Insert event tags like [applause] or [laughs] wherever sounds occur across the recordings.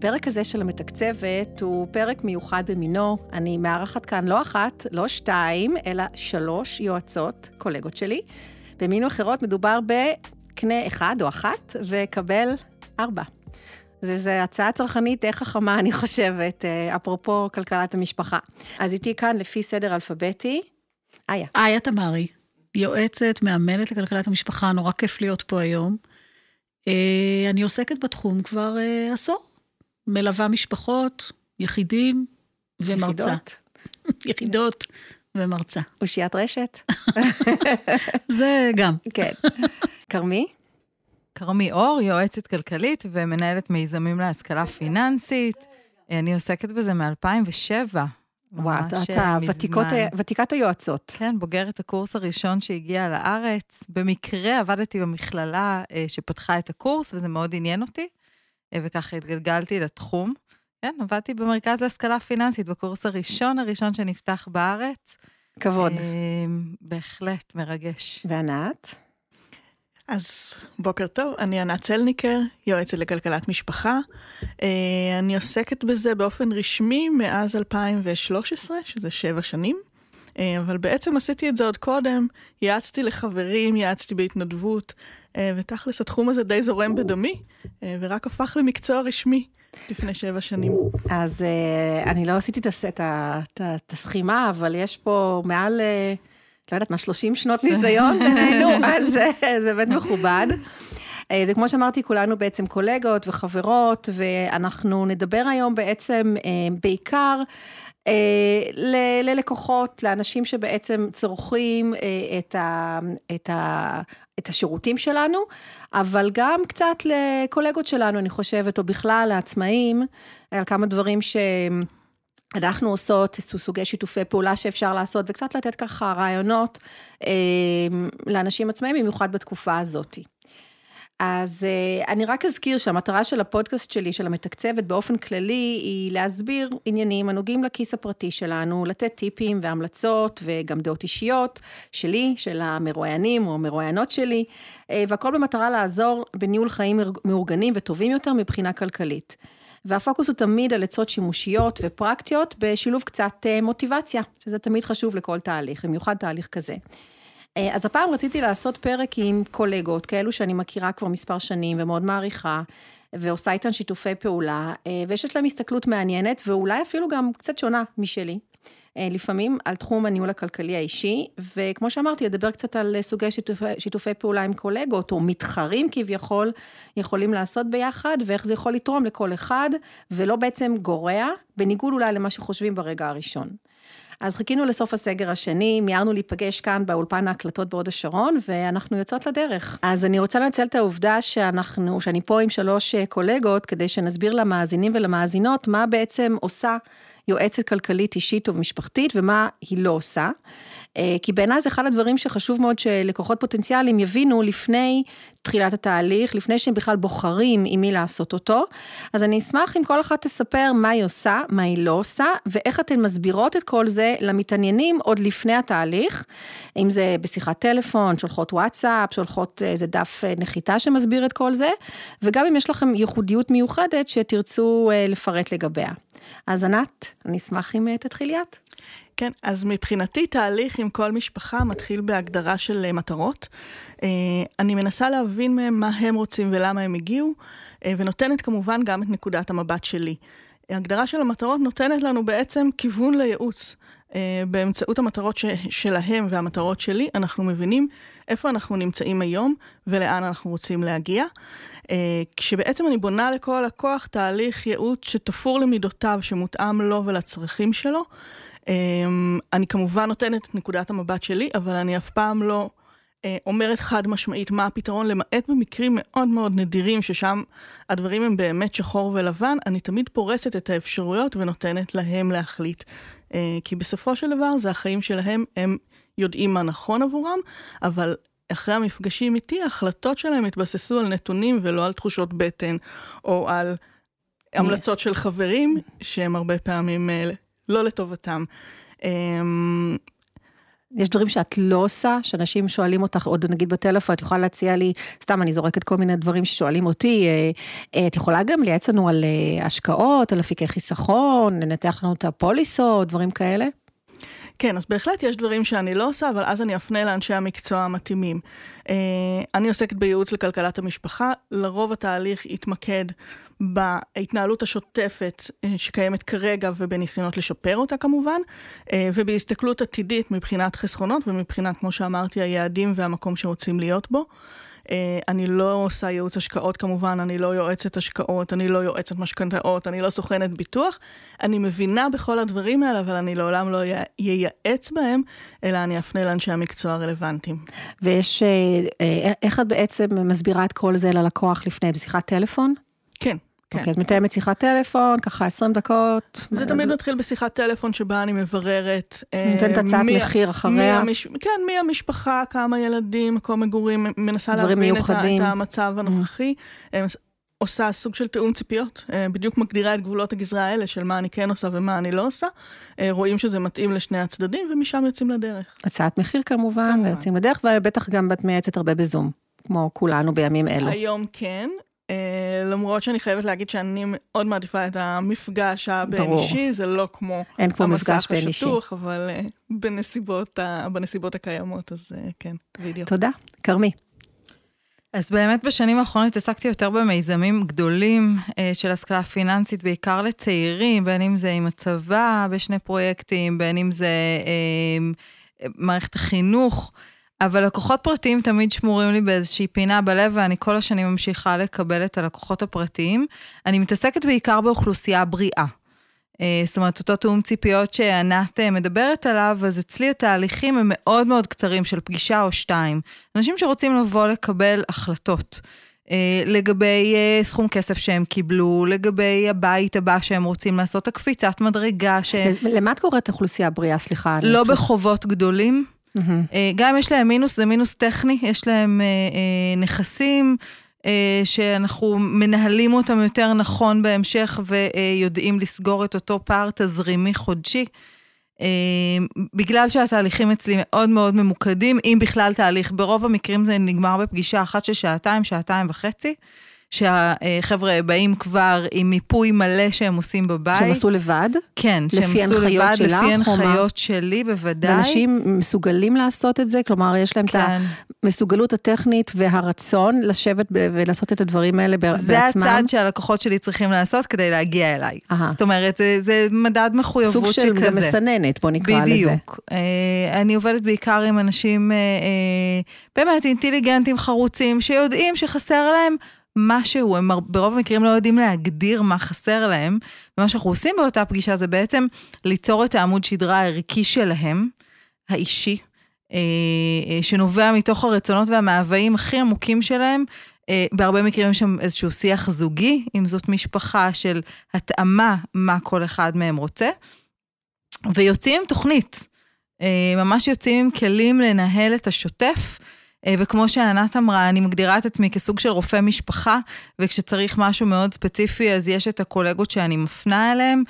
הפרק הזה של המתקצבת הוא פרק מיוחד במינו. אני מארחת כאן לא אחת, לא שתיים, אלא שלוש יועצות, קולגות שלי. במינו אחרות מדובר בקנה אחד או אחת, וקבל ארבע. זו הצעה צרכנית די חכמה, אני חושבת, אה, אפרופו כלכלת המשפחה. אז איתי כאן, לפי סדר אלפביתי, איה. איה תמרי, יועצת, מאמנת לכלכלת המשפחה, נורא כיף להיות פה היום. אה, אני עוסקת בתחום כבר אה, עשור. מלווה משפחות, יחידים ומרצה. יחידות. [laughs] יחידות ומרצה. אושיית רשת. [laughs] זה גם. כן. כרמי? כרמי אור, יועצת כלכלית ומנהלת מיזמים להשכלה פיננסית. אני עוסקת בזה מ-2007. וואו, ותיקות, ותיקת היועצות. כן, בוגרת הקורס הראשון שהגיע לארץ. במקרה עבדתי במכללה אה, שפתחה את הקורס, וזה מאוד עניין אותי, וככה התגלגלתי לתחום. כן, עבדתי במרכז להשכלה פיננסית, בקורס הראשון הראשון שנפתח בארץ. כבוד. בהחלט, מרגש. וענת? אז בוקר טוב, אני ענת צלניקר, יועצת לכלכלת משפחה. אה, אני עוסקת בזה באופן רשמי מאז 2013, שזה שבע שנים, אה, אבל בעצם עשיתי את זה עוד קודם, יעצתי לחברים, יעצתי בהתנדבות, ותכלס התחום הזה די זורם בדמי, ורק הפך למקצוע רשמי. לפני שבע שנים. אז אני לא עשיתי את הסכימה, אבל יש פה מעל לא יודעת מה, 30 שנות [laughs] ניסיון בינינו, אז זה באמת מכובד. אה, וכמו שאמרתי, כולנו בעצם קולגות וחברות, ואנחנו נדבר היום בעצם אה, בעיקר אה, ללקוחות, לאנשים שבעצם צורכים את, ה, את, ה, את השירותים שלנו, אבל גם קצת לקולגות שלנו, אני חושבת, או בכלל לעצמאים, על כמה דברים שהם... אנחנו עושות סוגי שיתופי פעולה שאפשר לעשות, וקצת לתת ככה רעיונות אה, לאנשים עצמאים, במיוחד בתקופה הזאת. אז אה, אני רק אזכיר שהמטרה של הפודקאסט שלי, של המתקצבת באופן כללי, היא להסביר עניינים הנוגעים לכיס הפרטי שלנו, לתת טיפים והמלצות וגם דעות אישיות שלי, של המרואיינים או המרואיינות שלי, אה, והכל במטרה לעזור בניהול חיים מאורגנים וטובים יותר מבחינה כלכלית. והפוקוס הוא תמיד על עצות שימושיות ופרקטיות, בשילוב קצת אה, מוטיבציה, שזה תמיד חשוב לכל תהליך, במיוחד תהליך כזה. אה, אז הפעם רציתי לעשות פרק עם קולגות, כאלו שאני מכירה כבר מספר שנים ומאוד מעריכה, ועושה איתן שיתופי פעולה, אה, ויש להם הסתכלות מעניינת, ואולי אפילו גם קצת שונה משלי. אה, לפעמים על תחום הניהול הכלכלי האישי, וכמו שאמרתי, לדבר קצת על סוגי שיתופי, שיתופי פעולה עם קולגות, או מתחרים כביכול, יכולים לעשות ביחד, ואיך זה יכול לתרום לכל אחד, ולא בעצם גורע, בניגוד אולי למה שחושבים ברגע הראשון. אז חיכינו לסוף הסגר השני, מיהרנו להיפגש כאן באולפן ההקלטות בהוד השרון, ואנחנו יוצאות לדרך. אז אני רוצה לנצל את העובדה שאנחנו, שאני פה עם שלוש אה, קולגות, כדי שנסביר למאזינים ולמאזינות מה בעצם עושה יועצת כלכלית אישית ומשפחתית ומה היא לא עושה. אה, כי בעיניי זה אחד הדברים שחשוב מאוד שלקוחות פוטנציאליים יבינו לפני תחילת התהליך, לפני שהם בכלל בוחרים עם מי לעשות אותו. אז אני אשמח אם כל אחת תספר מה היא עושה, מה היא לא עושה, ואיך אתן מסבירות את כל זה למתעניינים עוד לפני התהליך, אם זה בשיחת טלפון, שולחות וואטסאפ, שולחות איזה דף אה, נחיתה שמסביר את כל זה, וגם אם יש לכם ייחודיות מיוחדת שתרצו אה, לפרט לגביה. אז ענת, אני אשמח אם תתחילי את. כן, אז מבחינתי תהליך עם כל משפחה מתחיל בהגדרה של אה, מטרות. אה, אני מנסה להבין מהם מה הם רוצים ולמה הם הגיעו, אה, ונותנת כמובן גם את נקודת המבט שלי. הגדרה של המטרות נותנת לנו בעצם כיוון לייעוץ. באמצעות המטרות ש- שלהם והמטרות שלי, אנחנו מבינים איפה אנחנו נמצאים היום ולאן אנחנו רוצים להגיע. כשבעצם אני בונה לכל לקוח תהליך ייעוץ שתפור למידותיו, שמותאם לו ולצרכים שלו, אמ, אני כמובן נותנת את נקודת המבט שלי, אבל אני אף פעם לא אה, אומרת חד משמעית מה הפתרון, למעט במקרים מאוד מאוד נדירים, ששם הדברים הם באמת שחור ולבן, אני תמיד פורסת את האפשרויות ונותנת להם להחליט. אה, כי בסופו של דבר זה החיים שלהם, הם יודעים מה נכון עבורם, אבל אחרי המפגשים איתי, ההחלטות שלהם התבססו על נתונים ולא על תחושות בטן, או על המלצות של חברים, שהם הרבה פעמים אה, לא לטובתם. אמ, יש דברים שאת לא עושה, שאנשים שואלים אותך, עוד נגיד בטלפון, את יכולה להציע לי, סתם, אני זורקת כל מיני דברים ששואלים אותי, אה, אה, את יכולה גם לייעץ לנו על השקעות, על אפיקי חיסכון, לנתח לנו את הפוליסות, דברים כאלה? כן, אז בהחלט יש דברים שאני לא עושה, אבל אז אני אפנה לאנשי המקצוע המתאימים. אני עוסקת בייעוץ לכלכלת המשפחה, לרוב התהליך יתמקד בהתנהלות השוטפת אה, שקיימת כרגע ובניסיונות לשפר אותה כמובן, אה, ובהסתכלות עתידית מבחינת חסכונות ומבחינת, כמו שאמרתי, היעדים והמקום שרוצים להיות בו. אה, אני לא עושה ייעוץ השקעות כמובן, אני לא יועצת השקעות, אני לא יועצת משכנתאות, אני לא סוכנת ביטוח. אני מבינה בכל הדברים האלה, אבל אני לעולם לא ייעץ בהם, אלא אני אפנה לאנשי המקצוע הרלוונטיים. ויש, איך את בעצם מסבירה את כל זה ללקוח לפני, בשיחת טלפון? כן. כן. אוקיי, את מתאמת שיחת טלפון, ככה 20 דקות. זה תמיד מתחיל בשיחת טלפון שבה אני מבררת. אה, נותנת הצעת מחיר אחריה. כן, מי המשפחה, כמה ילדים, מקום מגורים, מנסה להבין את המצב הנוכחי. אה, עושה סוג של תיאום ציפיות, אה, בדיוק מגדירה את גבולות הגזרה האלה של מה אני כן עושה ומה אני לא עושה. רואים שזה מתאים לשני הצדדים, ומשם יוצאים לדרך. הצעת מחיר כמובן, ויוצאים לדרך, ובטח גם את מייעצת הרבה בזום, כמו כולנו בימים אלו. היום כן, למרות שאני חייבת להגיד שאני מאוד מעדיפה את המפגש הבין-אישי, זה לא כמו אין כמו מפגש בין אישי. המסך השטוח, אבל uh, בנסיבות, ה, בנסיבות הקיימות, אז uh, כן, וידאו. תודה. כרמי. אז באמת בשנים האחרונות התעסקתי יותר במיזמים גדולים uh, של השכלה פיננסית, בעיקר לצעירים, בין אם זה עם הצבא בשני פרויקטים, בין אם זה uh, מערכת החינוך. אבל לקוחות פרטיים תמיד שמורים לי באיזושהי פינה בלב, ואני כל השנים ממשיכה לקבל את הלקוחות הפרטיים. אני מתעסקת בעיקר באוכלוסייה בריאה. אה, זאת אומרת, אותו תאום ציפיות שענת אה, מדברת עליו, אז אצלי התהליכים הם מאוד מאוד קצרים, של פגישה או שתיים. אנשים שרוצים לבוא לקבל החלטות. אה, לגבי סכום כסף שהם קיבלו, לגבי הבית הבא שהם רוצים לעשות, הקפיצת מדרגה ש... למה את קוראת אוכלוסייה בריאה? סליחה. לא בחובות גדולים. Mm-hmm. גם יש להם מינוס, זה מינוס טכני, יש להם אה, אה, נכסים שאנחנו מנהלים אותם יותר נכון בהמשך ויודעים לסגור את אותו פער תזרימי חודשי. בגלל שהתהליכים אצלי מאוד מאוד ממוקדים, אם בכלל תהליך, ברוב המקרים זה נגמר בפגישה אחת של שעתיים, שעתיים וחצי. שהחבר'ה באים כבר עם מיפוי מלא שהם עושים בבית. שהם עשו לבד? כן, שהם עשו לבד, שלך, לפי הנחיות שלי, בוודאי. ואנשים מסוגלים לעשות את זה? כלומר, יש להם כן. את המסוגלות הטכנית והרצון לשבת ולעשות את הדברים האלה זה בעצמם? זה הצעד שהלקוחות שלי צריכים לעשות כדי להגיע אליי. Aha. זאת אומרת, זה, זה מדד מחויבות שכזה. סוג של גם מסננת, בוא נקרא בדיוק. לזה. בדיוק. אה, אני עובדת בעיקר עם אנשים אה, אה, באמת אינטליגנטים, חרוצים, שיודעים שחסר להם משהו, הם ברוב המקרים לא יודעים להגדיר מה חסר להם, ומה שאנחנו עושים באותה פגישה זה בעצם ליצור את העמוד שדרה הערכי שלהם, האישי, אה, אה, שנובע מתוך הרצונות והמאוויים הכי עמוקים שלהם. אה, בהרבה מקרים יש שם איזשהו שיח זוגי, אם זאת משפחה של התאמה מה כל אחד מהם רוצה, ויוצאים עם תוכנית. ממש יוצאים עם כלים לנהל את השוטף. אה, וכמו שענת אמרה, אני מגדירה את עצמי כסוג של רופא משפחה, וכשצריך משהו מאוד ספציפי, אז יש את הקולגות שאני מפנה אליהם,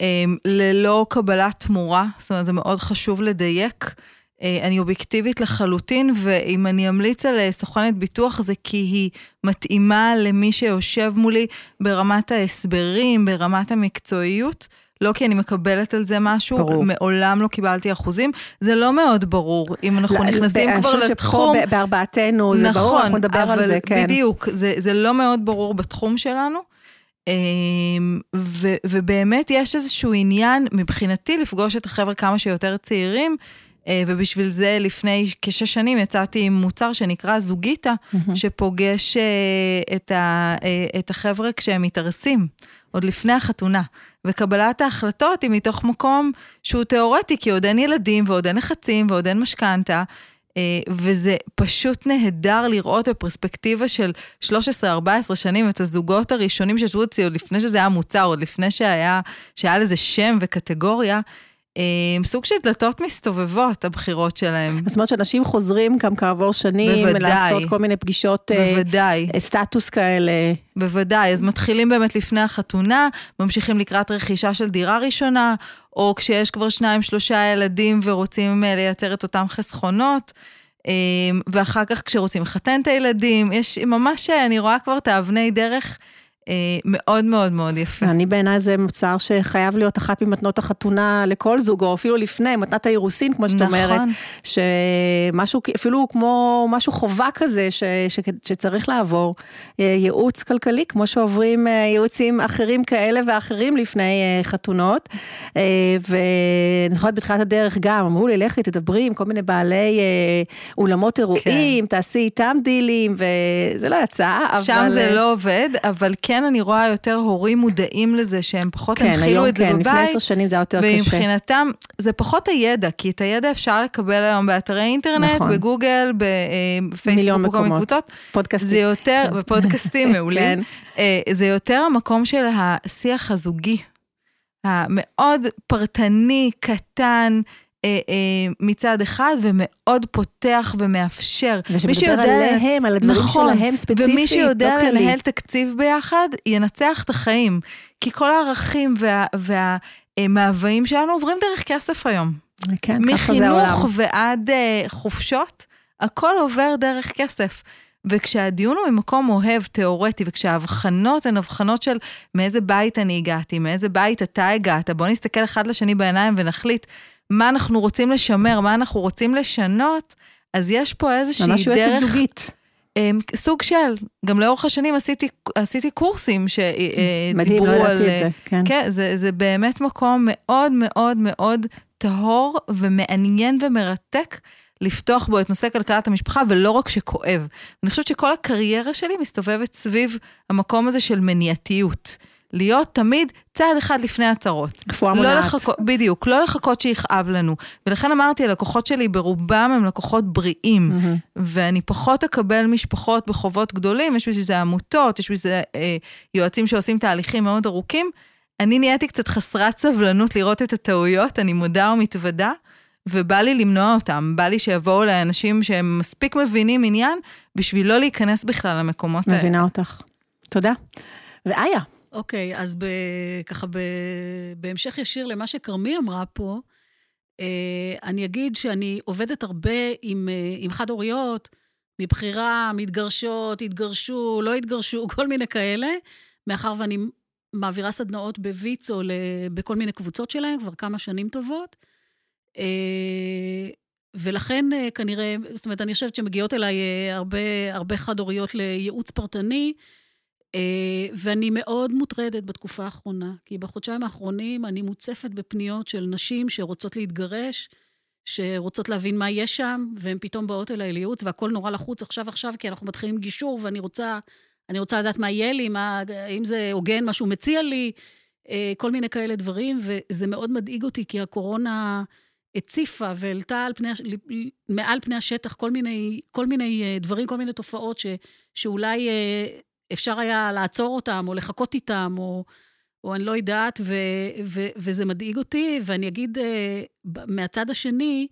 אה, ללא קבלת תמורה, זאת אומרת, זה מאוד חשוב לדייק. אה, אני אובייקטיבית לחלוטין, ואם אני אמליץ על סוכנת ביטוח זה כי היא מתאימה למי שיושב מולי ברמת ההסברים, ברמת המקצועיות. לא כי אני מקבלת על זה משהו, ברור. מעולם לא קיבלתי אחוזים, זה לא מאוד ברור. אם אנחנו נכנסים כבר לתחום... אני חושבת שפה בארבעתנו, זה נכון, ברור, אנחנו נדבר על זה, כן. בדיוק, זה, זה לא מאוד ברור בתחום שלנו. אמ, ו, ובאמת יש איזשהו עניין, מבחינתי, לפגוש את החבר'ה כמה שיותר צעירים, אה, ובשביל זה לפני כשש שנים יצאתי עם מוצר שנקרא זוגיטה, mm-hmm. שפוגש אה, את, ה, אה, את החבר'ה כשהם מתארסים, עוד לפני החתונה. וקבלת ההחלטות היא מתוך מקום שהוא תיאורטי, כי עוד אין ילדים ועוד אין לחצים ועוד אין משכנתה. וזה פשוט נהדר לראות בפרספקטיבה של 13-14 שנים את הזוגות הראשונים שישבו אצלי עוד לפני שזה היה מוצר, עוד לפני שהיה, שהיה לזה שם וקטגוריה, אה, סוג של דלתות מסתובבות, הבחירות שלהם. זאת אומרת שאנשים חוזרים גם כעבור שנים, בוודאי. לעשות כל מיני פגישות אה, בוודאי. אה, סטטוס כאלה. בוודאי, אז מתחילים באמת לפני החתונה, ממשיכים לקראת רכישה של דירה ראשונה, או כשיש כבר שניים, שלושה ילדים ורוצים אה, לייצר את אותם חסכונות, אה, ואחר כך כשרוצים לחתן את הילדים, יש ממש, אה, אני רואה כבר את האבני דרך אה, מאוד מאוד מאוד יפה. אני בעיניי זה מוצר שחייב להיות אחת ממתנות החתונה לכל זוג, או אפילו לפני, מתנת האירוסין, כמו שאת נכון. אומרת. שמשהו, אפילו כמו משהו חובה כזה, ש, ש, שצריך לעבור. אה, ייעוץ כלכלי, כמו שעוברים אה, ייעוצים אחרים כאלה ואחרים לפני אה, חתונות. אה, ואני זוכרת בתחילת הדרך גם, אמרו לי, לכי, תדברי עם כל מיני בעלי אה, אולמות אירועים, תעשי איתם דילים, וזה לא יצא, אבל... שם זה לא עובד, אבל כן אני רואה יותר הורים מודעים לזה שהם פחות כן, הנחילו היום את זה כן, בבית. לפני עשר שנים זה היה יותר קשה. ומבחינתם, זה פחות הידע, כי את הידע אפשר לקבל היום באתרי אינטרנט, נכון. בגוגל, בפייסבוק, בכל מיני. קבוצות. פודקאסטים. זה יותר, כן. בפודקאסטים [laughs] מעולים. כן. אה, זה יותר המקום של השיח הזוגי, המאוד פרטני, קטן. אה, אה, מצד אחד, ומאוד פותח ומאפשר. מי ושמדבר עליהם, על הדברים נכון, שלהם ספציפית, ומי שיודע לא. לנהל תקציב ביחד, ינצח את החיים. כי כל הערכים וה, והמאוויים שלנו עוברים דרך כסף היום. כן, ככה זה העולם. מחינוך ועד uh, חופשות, הכל עובר דרך כסף. וכשהדיון הוא ממקום אוהב, תיאורטי, וכשההבחנות הן הבחנות של מאיזה בית אני הגעתי, מאיזה בית אתה הגעת, בוא נסתכל אחד לשני בעיניים ונחליט מה אנחנו רוצים לשמר, מה אנחנו רוצים לשנות, אז יש פה איזושהי ממש דרך... יועצת זוגית. אמ, סוג של, גם לאורך השנים עשיתי, עשיתי קורסים מדהים, שדיברו לא על... ידעתי את זה, כן. כן, זה, זה באמת מקום מאוד מאוד מאוד טהור ומעניין ומרתק לפתוח בו את נושא כלכלת המשפחה, ולא רק שכואב. אני חושבת שכל הקריירה שלי מסתובבת סביב המקום הזה של מניעתיות. להיות תמיד צעד אחד לפני הצהרות. רפואה לא מונעת. לחכות, בדיוק, לא לחכות שיכאב לנו. ולכן אמרתי, הלקוחות שלי ברובם הם לקוחות בריאים, מהמם. ואני פחות אקבל משפחות בחובות גדולים, יש בשביל זה עמותות, יש בשביל זה אה, יועצים שעושים תהליכים מאוד ארוכים. אני נהייתי קצת חסרת סבלנות לראות את הטעויות, אני מודה ומתוודה, ובא לי למנוע אותם. בא לי שיבואו אליי אנשים שהם מספיק מבינים עניין, בשביל לא להיכנס בכלל למקומות האלה. מבינה אותך. תודה. ואיה, אוקיי, אז ב, ככה ב, בהמשך ישיר למה שכרמי אמרה פה, אה, אני אגיד שאני עובדת הרבה עם, אה, עם חד-הוריות, מבחירה, מתגרשות, התגרשו, לא התגרשו, [laughs] כל מיני כאלה, מאחר ואני מעבירה סדנאות בוויצו בכל מיני קבוצות שלהם כבר כמה שנים טובות. אה, ולכן אה, כנראה, זאת אומרת, אני חושבת שמגיעות אליי אה, הרבה, הרבה חד-הוריות לייעוץ פרטני, ואני מאוד מוטרדת בתקופה האחרונה, כי בחודשיים האחרונים אני מוצפת בפניות של נשים שרוצות להתגרש, שרוצות להבין מה יש שם, והן פתאום באות אליי לייעוץ, והכל נורא לחוץ עכשיו עכשיו, כי אנחנו מתחילים גישור, ואני רוצה, אני רוצה לדעת מה יהיה לי, מה, האם זה הוגן, מה שהוא מציע לי, אה, כל מיני כאלה דברים, וזה מאוד מדאיג אותי, כי הקורונה הציפה והעלתה מעל פני השטח כל מיני, כל מיני אה, דברים, כל מיני תופעות ש, שאולי אה, אפשר היה לעצור אותם, או לחכות איתם, או, או אני לא יודעת, ו, ו, וזה מדאיג אותי, ואני אגיד ב- מהצד השני,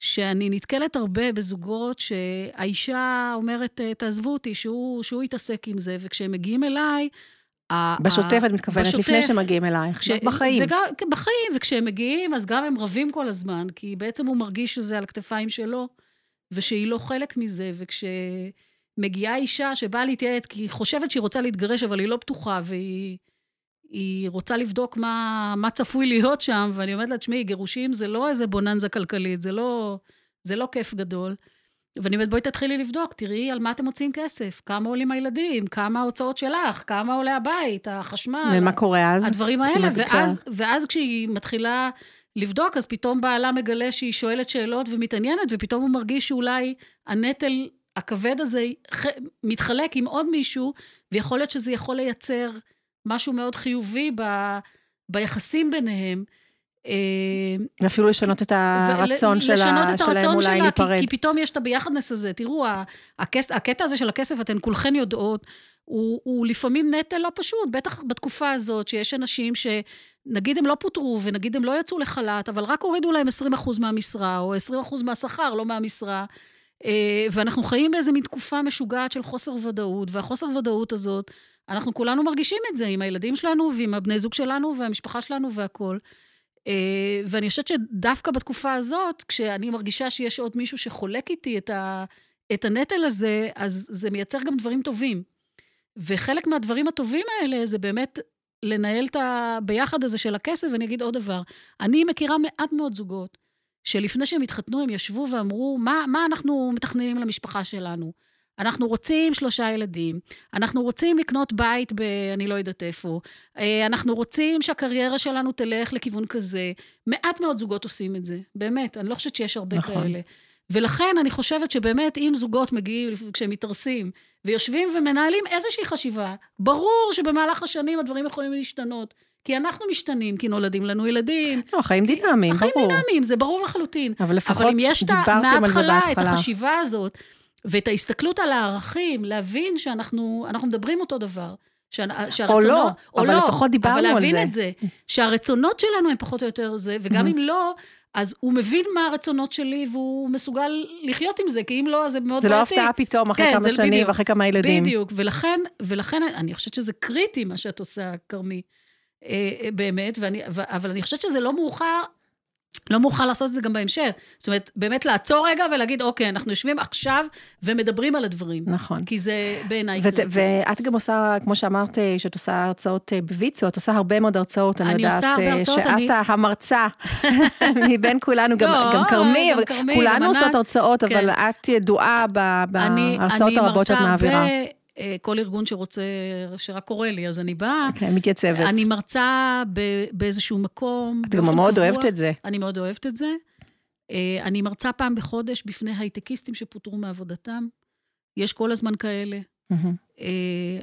שאני נתקלת הרבה בזוגות שהאישה אומרת, אה, תעזבו אותי, שהוא, שהוא יתעסק עם זה, וכשהם מגיעים אליי, בשוטף את מתכוונת, בשוטף. לפני שמגיעים אלייך, כש- בחיים. וגם, כן, בחיים, וכשהם מגיעים, אז גם הם רבים כל הזמן, כי בעצם הוא מרגיש שזה על הכתפיים שלו, ושהיא לא חלק מזה, וכשמגיעה אישה שבאה להתייעץ, כי היא חושבת שהיא רוצה להתגרש, אבל היא לא פתוחה, והיא היא רוצה לבדוק מה, מה צפוי להיות שם, ואני אומרת לה, תשמעי, גירושים זה לא איזה בוננזה כלכלית, זה לא, זה לא כיף גדול. ואני אומרת, בואי תתחילי לבדוק, תראי על מה אתם מוצאים כסף, כמה עולים הילדים, כמה ההוצאות שלך, כמה עולה הבית, החשמל. ומה קורה אז? הדברים האלה? ואז, ואז כשהיא מתחילה לבדוק, אז פתאום בעלה מגלה שהיא שואלת שאלות ומתעניינת, ופתאום הוא מרגיש שאולי הנטל הכבד הזה מתחלק עם עוד מישהו, ויכול להיות שזה יכול לייצר משהו מאוד חיובי ב, ביחסים ביניהם. אה, ואפילו לשנות את הרצון ול- שלה, לשנות את שלהם הרצון אולי שלה, להיפרד. כי, כי פתאום יש את הביחדנס הזה. תראו, הכס, הקטע הזה של הכסף, אתן כולכן יודעות, הוא, הוא לפעמים נטל לא פשוט, בטח בתקופה הזאת, שיש אנשים נגיד הם לא פוטרו, ונגיד הם לא יצאו לחל"ת, אבל רק הורידו להם 20% מהמשרה, או 20% מהשכר, לא מהמשרה, ואנחנו חיים באיזה מין תקופה משוגעת של חוסר ודאות, והחוסר ודאות הזאת, אנחנו כולנו מרגישים את זה עם הילדים שלנו, ועם הבני זוג שלנו, והמשפחה שלנו והכול. אה, ואני חושבת שדווקא בתקופה הזאת, כשאני מרגישה שיש עוד מישהו שחולק איתי את, ה, את הנטל הזה, אז זה מייצר גם דברים טובים. וחלק מהדברים הטובים האלה זה באמת לנהל את הביחד הזה של הכסף, ואני אגיד עוד דבר. אני מכירה מעט מאוד זוגות, שלפני שהם התחתנו, הם ישבו ואמרו, מה, מה אנחנו מתכננים למשפחה שלנו? אנחנו רוצים שלושה ילדים, אנחנו רוצים לקנות בית ב... אני לא יודעת איפה, אה, אנחנו רוצים שהקריירה שלנו תלך לכיוון כזה. מעט מאוד זוגות עושים את זה, באמת, אני לא חושבת שיש הרבה נכון. כאלה. ולכן אני חושבת שבאמת, אם זוגות מגיעים, כשהם מתארסים, ויושבים ומנהלים איזושהי חשיבה, ברור שבמהלך השנים הדברים יכולים להשתנות. כי אנחנו משתנים, כי נולדים לנו ילדים. לא, החיים דינמיים, ברור. החיים דינמיים, זה ברור לחלוטין. אבל לפחות דיברתם על זה בהתחלה. אבל את החשיבה הזאת, ואת ההסתכלות על הערכים, להבין שאנחנו מדברים אותו דבר. שהרצונות, או לא, או אבל לא, לפחות דיברנו על זה. אבל להבין את זה, שהרצונות שלנו הם פחות או יותר זה, וגם אם לא, אז הוא מבין מה הרצונות שלי, והוא מסוגל לחיות עם זה, כי אם לא, אז זה מאוד בעייתי. זה לא הפתעה פתאום, אחרי כן, כמה שנים ואחרי כמה ילדים. בדיוק, ולכן, ולכן אני חושבת שזה קריטי, מה שאת עושה, כרמי, באמת, ואני, אבל אני חושבת שזה לא מאוחר לא מוכן לעשות את זה גם בהמשך. זאת אומרת, באמת לעצור רגע ולהגיד, אוקיי, אנחנו יושבים עכשיו ומדברים על הדברים. נכון. כי זה בעיניי קריטי. ואת גם עושה, כמו שאמרת, שאת עושה הרצאות אה, בוויצו, את עושה הרבה מאוד הרצאות. אני, אני יודעת עושה הרבה הרצאות, שאת אני... המרצה [laughs] מבין כולנו, גם, לא, גם כרמי, כולנו עושות הרצאות, כן. אבל את ידועה בהרצאות הרבות שאת מעבירה. אני מרצה אה, כל ארגון שרוצה, שרק קורא לי, אז אני באה. כן, מתייצבת. אני מרצה באיזשהו מקום. את גם מאוד אוהבת את זה. אני מאוד אוהבת את זה. אה, אני מרצה פעם בחודש בפני הייטקיסטים שפוטרו מעבודתם. יש כל הזמן כאלה. Mm-hmm.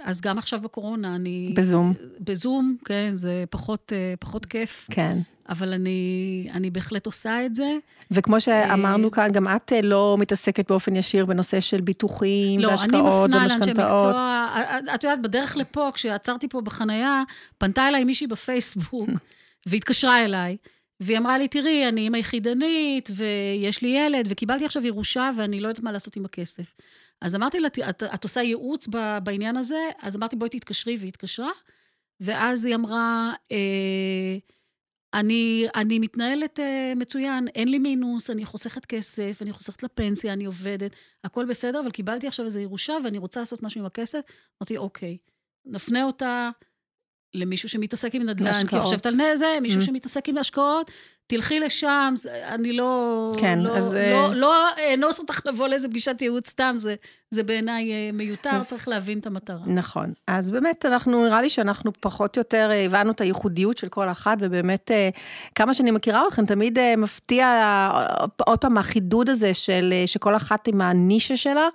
אז גם עכשיו בקורונה, אני... בזום. בזום, כן, זה פחות, פחות כיף. כן. אבל אני, אני בהחלט עושה את זה. וכמו שאמרנו כאן, גם את לא מתעסקת באופן ישיר בנושא של ביטוחים לא, והשקעות ומשכנתאות. לא, אני מפנה לאנשי מקצוע. את יודעת, בדרך לפה, כשעצרתי פה בחנייה, פנתה אליי מישהי בפייסבוק, [laughs] והתקשרה אליי. והיא אמרה לי, תראי, אני אימא יחידנית, ויש לי ילד, וקיבלתי עכשיו ירושה, ואני לא יודעת מה לעשות עם הכסף. אז אמרתי לה, את, את עושה ייעוץ בעניין הזה? אז אמרתי, בואי תתקשרי, והיא התקשרה. ואז היא אמרה, אה, אני, אני מתנהלת uh, מצוין, אין לי מינוס, אני חוסכת כסף, אני חוסכת לפנסיה, אני עובדת, הכל בסדר, אבל קיבלתי עכשיו איזו ירושה ואני רוצה לעשות משהו עם הכסף. אמרתי, אוקיי, נפנה אותה למישהו שמתעסק עם נדל"ן, כי היא חושבת על זה, מישהו mm. שמתעסק עם השקעות, תלכי לשם, אני לא... כן, לא, אז... לא, אה, לא אאנוס אותך לבוא לאיזה פגישת ייעוץ סתם, זה, זה בעיניי אה, מיותר, אז, צריך להבין את המטרה. נכון. אז באמת, אנחנו, נראה לי שאנחנו פחות או יותר אה, הבנו את הייחודיות של כל אחת, ובאמת, כמה שאני מכירה אתכם, תמיד מפתיע עוד פעם החידוד הזה של שכל אחת עם הנישה שלה.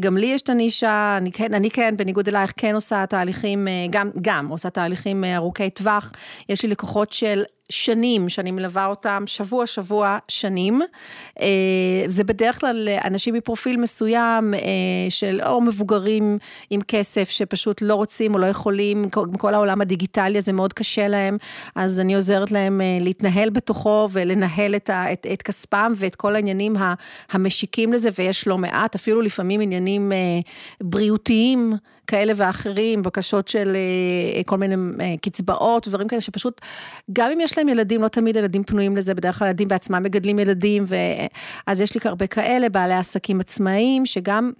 גם לי יש את הנישה, אני כן, אני כן, בניגוד אלייך, כן עושה תהליכים, גם, גם עושה תהליכים ארוכי טווח. יש לי לקוחות של שנים, שאני מלווה אותם שבוע-שבוע שנים. אה, זה בדרך כלל אנשים מפרופיל מסוים אה, של או מבוגרים עם כסף שפשוט לא רוצים או לא יכולים, כל העולם הדיגיטלי הזה מאוד קשה להם, אז אני עוזרת להם אה, להתנהל בתוכו ולנהל את, את, את כספם ואת כל העניינים המשיקים לזה, ויש לא מעט, אפילו לפעמים עניינים בריאותיים. כאלה ואחרים, בקשות של אה, כל מיני אה, קצבאות, דברים כאלה שפשוט, גם אם יש להם ילדים, לא תמיד ילדים פנויים לזה, בדרך כלל ילדים בעצמם מגדלים ילדים, אז יש לי הרבה כאלה, בעלי עסקים עצמאיים, שגם...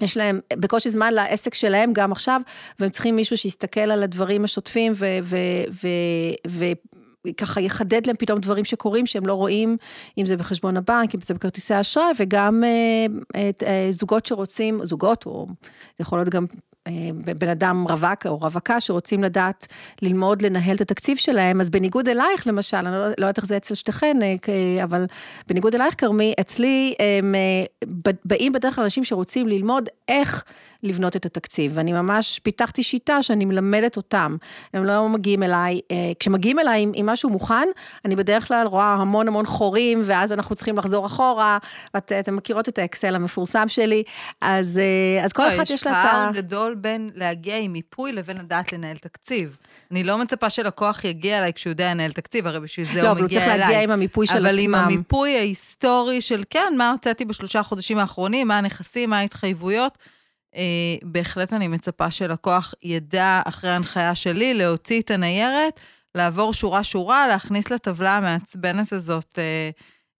יש להם בקושי זמן לעסק שלהם גם עכשיו, והם צריכים מישהו שיסתכל על הדברים השוטפים ו... ו, ו, ו ככה יחדד להם פתאום דברים שקורים שהם לא רואים, אם זה בחשבון הבנק, אם זה בכרטיסי אשראי, וגם אה, אה, זוגות שרוצים, זוגות, או יכול להיות גם אה, בן אדם רווק או רווקה שרוצים לדעת ללמוד לנהל את התקציב שלהם, אז בניגוד אלייך למשל, אני לא, לא יודעת איך זה אצל שתיכן, אה, אבל בניגוד אלייך כרמי, אצלי הם אה, באים בדרך כלל אנשים שרוצים ללמוד איך לבנות את התקציב, ואני ממש פיתחתי שיטה שאני מלמדת אותם, הם לא מגיעים אליי, כשמגיעים אליי עם, עם משהו מוכן, אני בדרך כלל רואה המון המון חורים, ואז אנחנו צריכים לחזור אחורה, ואתם מכירות את האקסל המפורסם שלי, אז, אז כל לא, אחת יש לה את ה... יש פער גדול בין להגיע עם מיפוי לבין לדעת לנהל תקציב. אני לא מצפה שלקוח יגיע אליי כשהוא יודע לנהל תקציב, הרי בשביל זה לא, הוא אבל הוא מגיע צריך אליי. להגיע עם המיפוי של אבל עם עצמם. המיפוי ההיסטורי של כן, מה הוצאתי בשלושה חודשים האחרונים, מה הנכסים, מה ההתחייבויות, אה, בהחלט אני מצפה שלקוח ידע, אחרי ההנחיה שלי, להוציא את הניירת, לעבור שורה-שורה, להכניס לטבלה המעצבנת הזאת, אה,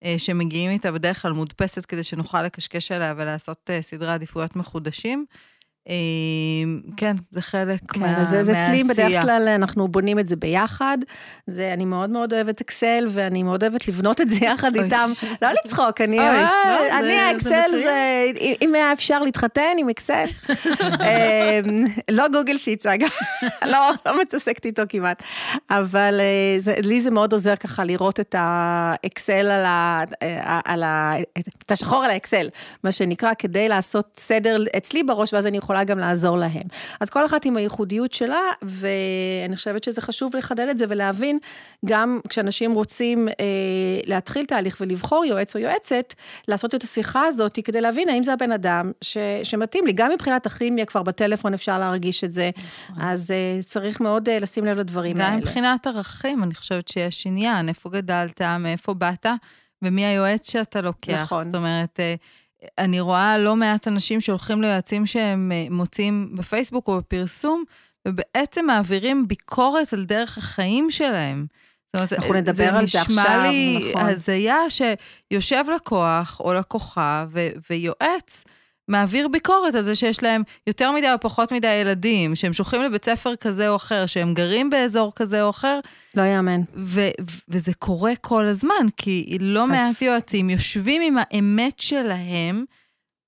אה, שמגיעים איתה בדרך כלל מודפסת, כדי שנוכל לקשקש עליה ולעשות אה, סדרי עדיפויות מחודשים. אה, כן, זה חלק כן, מה, אז זה, זה אצלי בדרך מהעשייה. כלל, אנחנו בונים את זה ביחד. זה, אני מאוד מאוד אוהבת אקסל, ואני מאוד אוהבת לבנות את זה יחד אוי. איתם. לא לצחוק, אני, אוי, אה, לא, זה- אני זה האקסל, מצוין. זה, אם- היה אפשר להתחתן עם אקסל. [laughs] אמ, לא גוגל שיט, אגב, [laughs] לא, לא מתעסקת איתו כמעט. אבל אה, זה, לי זה מאוד עוזר ככה לראות את האקסל על ה... אה, על ה... את השחור על האקסל, מה שנקרא, כדי לעשות סדר אצלי בראש, ואז אני יכולה גם לעזור להם. אז כל אחת עם הייחודיות שלה, ואני חושבת שזה חשוב לחדד את זה ולהבין, גם כשאנשים רוצים אה, להתחיל תהליך ולבחור יועץ או יועצת, לעשות את השיחה הזאת כדי להבין האם זה הבן אדם ש, שמתאים לי. גם מבחינת הכימיה, כבר בטלפון אפשר להרגיש את זה, אז אה, צריך מאוד אה, לשים לב לדברים גם האלה. מבחינת ערכים, אני חושבת שיש עניין, איפה גדלת, מאיפה באת, ומי היועץ שאתה לוקח. נכון. זאת אומרת, אה, אני רואה לא מעט אנשים שהולכים ליועצים שהם אה, מוצאים בפייסבוק או בפרסום, ובעצם מעבירים ביקורת על דרך החיים שלהם. זאת אומרת, אנחנו נדבר על זה נשמע עכשיו, לי נכון. הזיה שיושב לקוח או לקוחה ו- ויועץ, מעביר ביקורת על זה שיש להם יותר מדי או פחות מדי ילדים, שהם שולחים לבית ספר כזה או אחר, שהם גרים באזור כזה או אחר, לא יאמן. ו- ו- וזה קורה כל הזמן, כי לא אז- מעט יועצים יושבים עם האמת שלהם,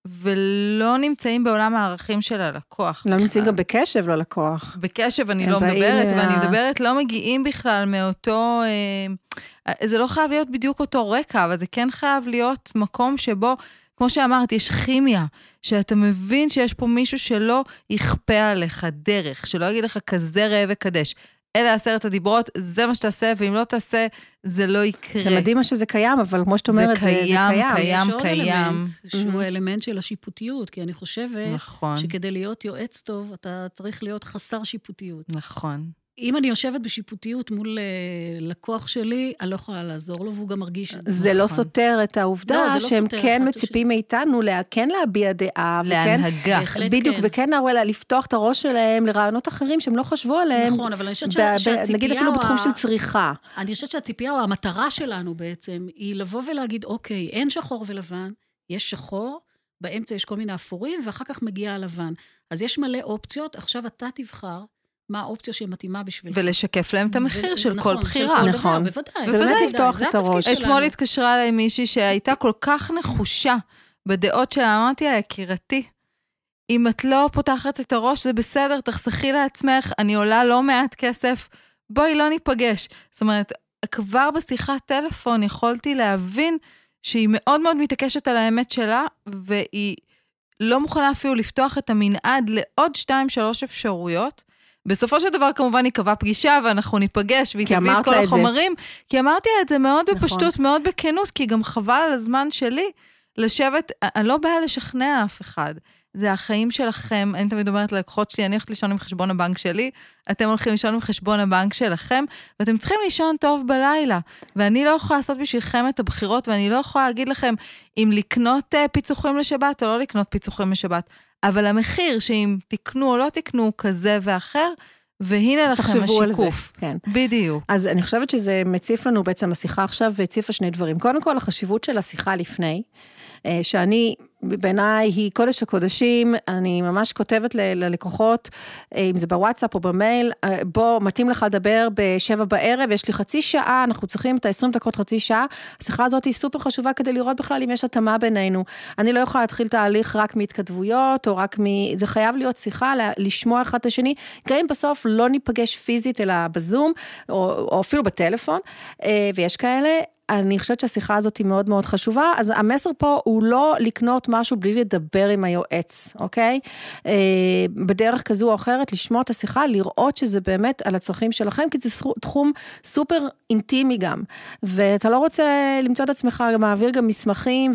ולא נמצאים בעולם הערכים של הלקוח. לא נמצאים. גם בקשב ללקוח. בקשב אני לא מדברת, מה- ואני מדברת, לא מגיעים בכלל מאותו... אה, זה לא חייב להיות בדיוק אותו רקע, אבל זה כן חייב להיות מקום שבו, כמו שאמרת, יש כימיה, שאתה מבין שיש פה מישהו שלא יכפה עליך דרך, שלא יגיד לך כזה ראה וקדש. אלה עשרת הדיברות, זה מה שתעשה, ואם לא תעשה, זה לא יקרה. זה מדהים מה שזה קיים, אבל כמו שאת זה אומרת, זה, זה קיים, קיים. קיים. יש עוד קיים. אלמנט, שהוא Mhm. האלמנט של השיפוטיות, כי אני חושבת נכון, שכדי להיות יועץ טוב, אתה צריך להיות חסר שיפוטיות. נכון. אם אני יושבת בשיפוטיות מול אה, לקוח שלי, אני לא יכולה לעזור לו, והוא גם מרגיש את זה. זה לא נכון. סותר את העובדה לא, לא שהם סותר כן מצפים מאיתנו לה, כן להביע דעה, וכן, להנהגה. בהחלט בדיוק, כן. וכן לפתוח את הראש שלהם לרעיונות אחרים שהם לא חשבו עליהם. נכון, אבל אני חושבת ב- ש- ב- שהציפייה... נגיד אפילו או בתחום ה- של צריכה. אני חושבת שהציפייה או המטרה שלנו בעצם, היא לבוא ולהגיד, אוקיי, אין שחור ולבן, יש שחור, באמצע יש כל מיני אפורים, ואחר כך מגיע הלבן. אז יש מלא אופציות, עכשיו אתה תבחר מה האופציה שמתאימה בשבילך. ולשקף להם את המחיר ו- של נכון, כל בחירה. כל דבר, נכון. בוודאי. זה באמת לפתוח את הראש. אתמול התקשרה אליי מישהי שהייתה כל כך נחושה בדעות שלה, אמרתי לה, יקירתי, אם את לא פותחת את הראש, זה בסדר, תחסכי לעצמך, אני עולה לא מעט כסף, בואי לא ניפגש. זאת אומרת, כבר בשיחת טלפון יכולתי להבין שהיא מאוד מאוד מתעקשת על האמת שלה, והיא לא מוכנה אפילו לפתוח את המנעד לעוד שתיים, שלוש אפשרויות. בסופו של דבר כמובן ייקבע פגישה ואנחנו ניפגש והיא תביא את כל את זה. החומרים, כי אמרתי לה את זה מאוד נכון. בפשטות, מאוד בכנות, כי גם חבל על הזמן שלי לשבת, אני לא באה לשכנע אף אחד. זה החיים שלכם, אני תמיד אומרת ללקוחות שלי, אני הולכת לישון עם חשבון הבנק שלי, אתם הולכים לישון עם חשבון הבנק שלכם, ואתם צריכים לישון טוב בלילה. ואני לא יכולה לעשות בשבילכם את הבחירות, ואני לא יכולה להגיד לכם אם לקנות uh, פיצוחים לשבת או לא לקנות פיצוחים לשבת. אבל המחיר, שאם תקנו או לא תקנו, כזה ואחר, והנה לכם תחשבו על זה. השיקוף. כן. בדיוק. אז אני חושבת שזה מציף לנו בעצם השיחה עכשיו, והציפה שני דברים. קודם כל, החשיבות של השיחה לפני, אה, שאני, בעיניי היא קודש הקודשים, אני ממש כותבת ל- ללקוחות, אה, אם זה בוואטסאפ או במייל, אה, בוא, מתאים לך לדבר בשבע בערב, יש לי חצי שעה, אנחנו צריכים את ה-20 דקות, חצי שעה. השיחה הזאת היא סופר חשובה כדי לראות בכלל אם יש התאמה בינינו. אני לא יכולה להתחיל תהליך רק מהתכתבויות, או רק מ... זה חייב להיות שיחה, לשמוע אחד את השני, גם אם בסוף לא ניפגש פיזית, אלא בזום, או, או אפילו בטלפון, אה, ויש כאלה. אני חושבת שהשיחה הזאת היא מאוד מאוד חשובה, אז המסר פה הוא לא לקנות משהו בלי לדבר עם היועץ, אוקיי? אה, בדרך כזו או אחרת, לשמוע את השיחה, לראות שזה באמת על הצרכים שלכם, כי זה תחום סופר אינטימי גם, ואתה לא רוצה למצוא את עצמך מעביר גם מסמכים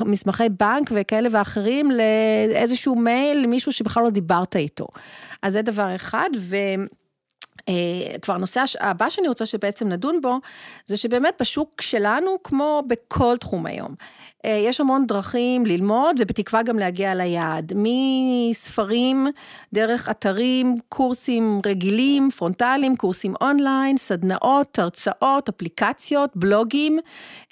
ומסמכי בנק וכאלה ואחרים לאיזשהו מייל למישהו שבכלל לא דיברת איתו. אז זה דבר אחד, ו... אה, כבר הנושא הבא שאני רוצה שבעצם נדון בו, זה שבאמת בשוק שלנו, כמו בכל תחום היום, יש המון דרכים ללמוד ובתקווה גם להגיע ליעד. מספרים, דרך אתרים, קורסים רגילים, פרונטליים, קורסים אונליין, סדנאות, הרצאות, אפליקציות, בלוגים,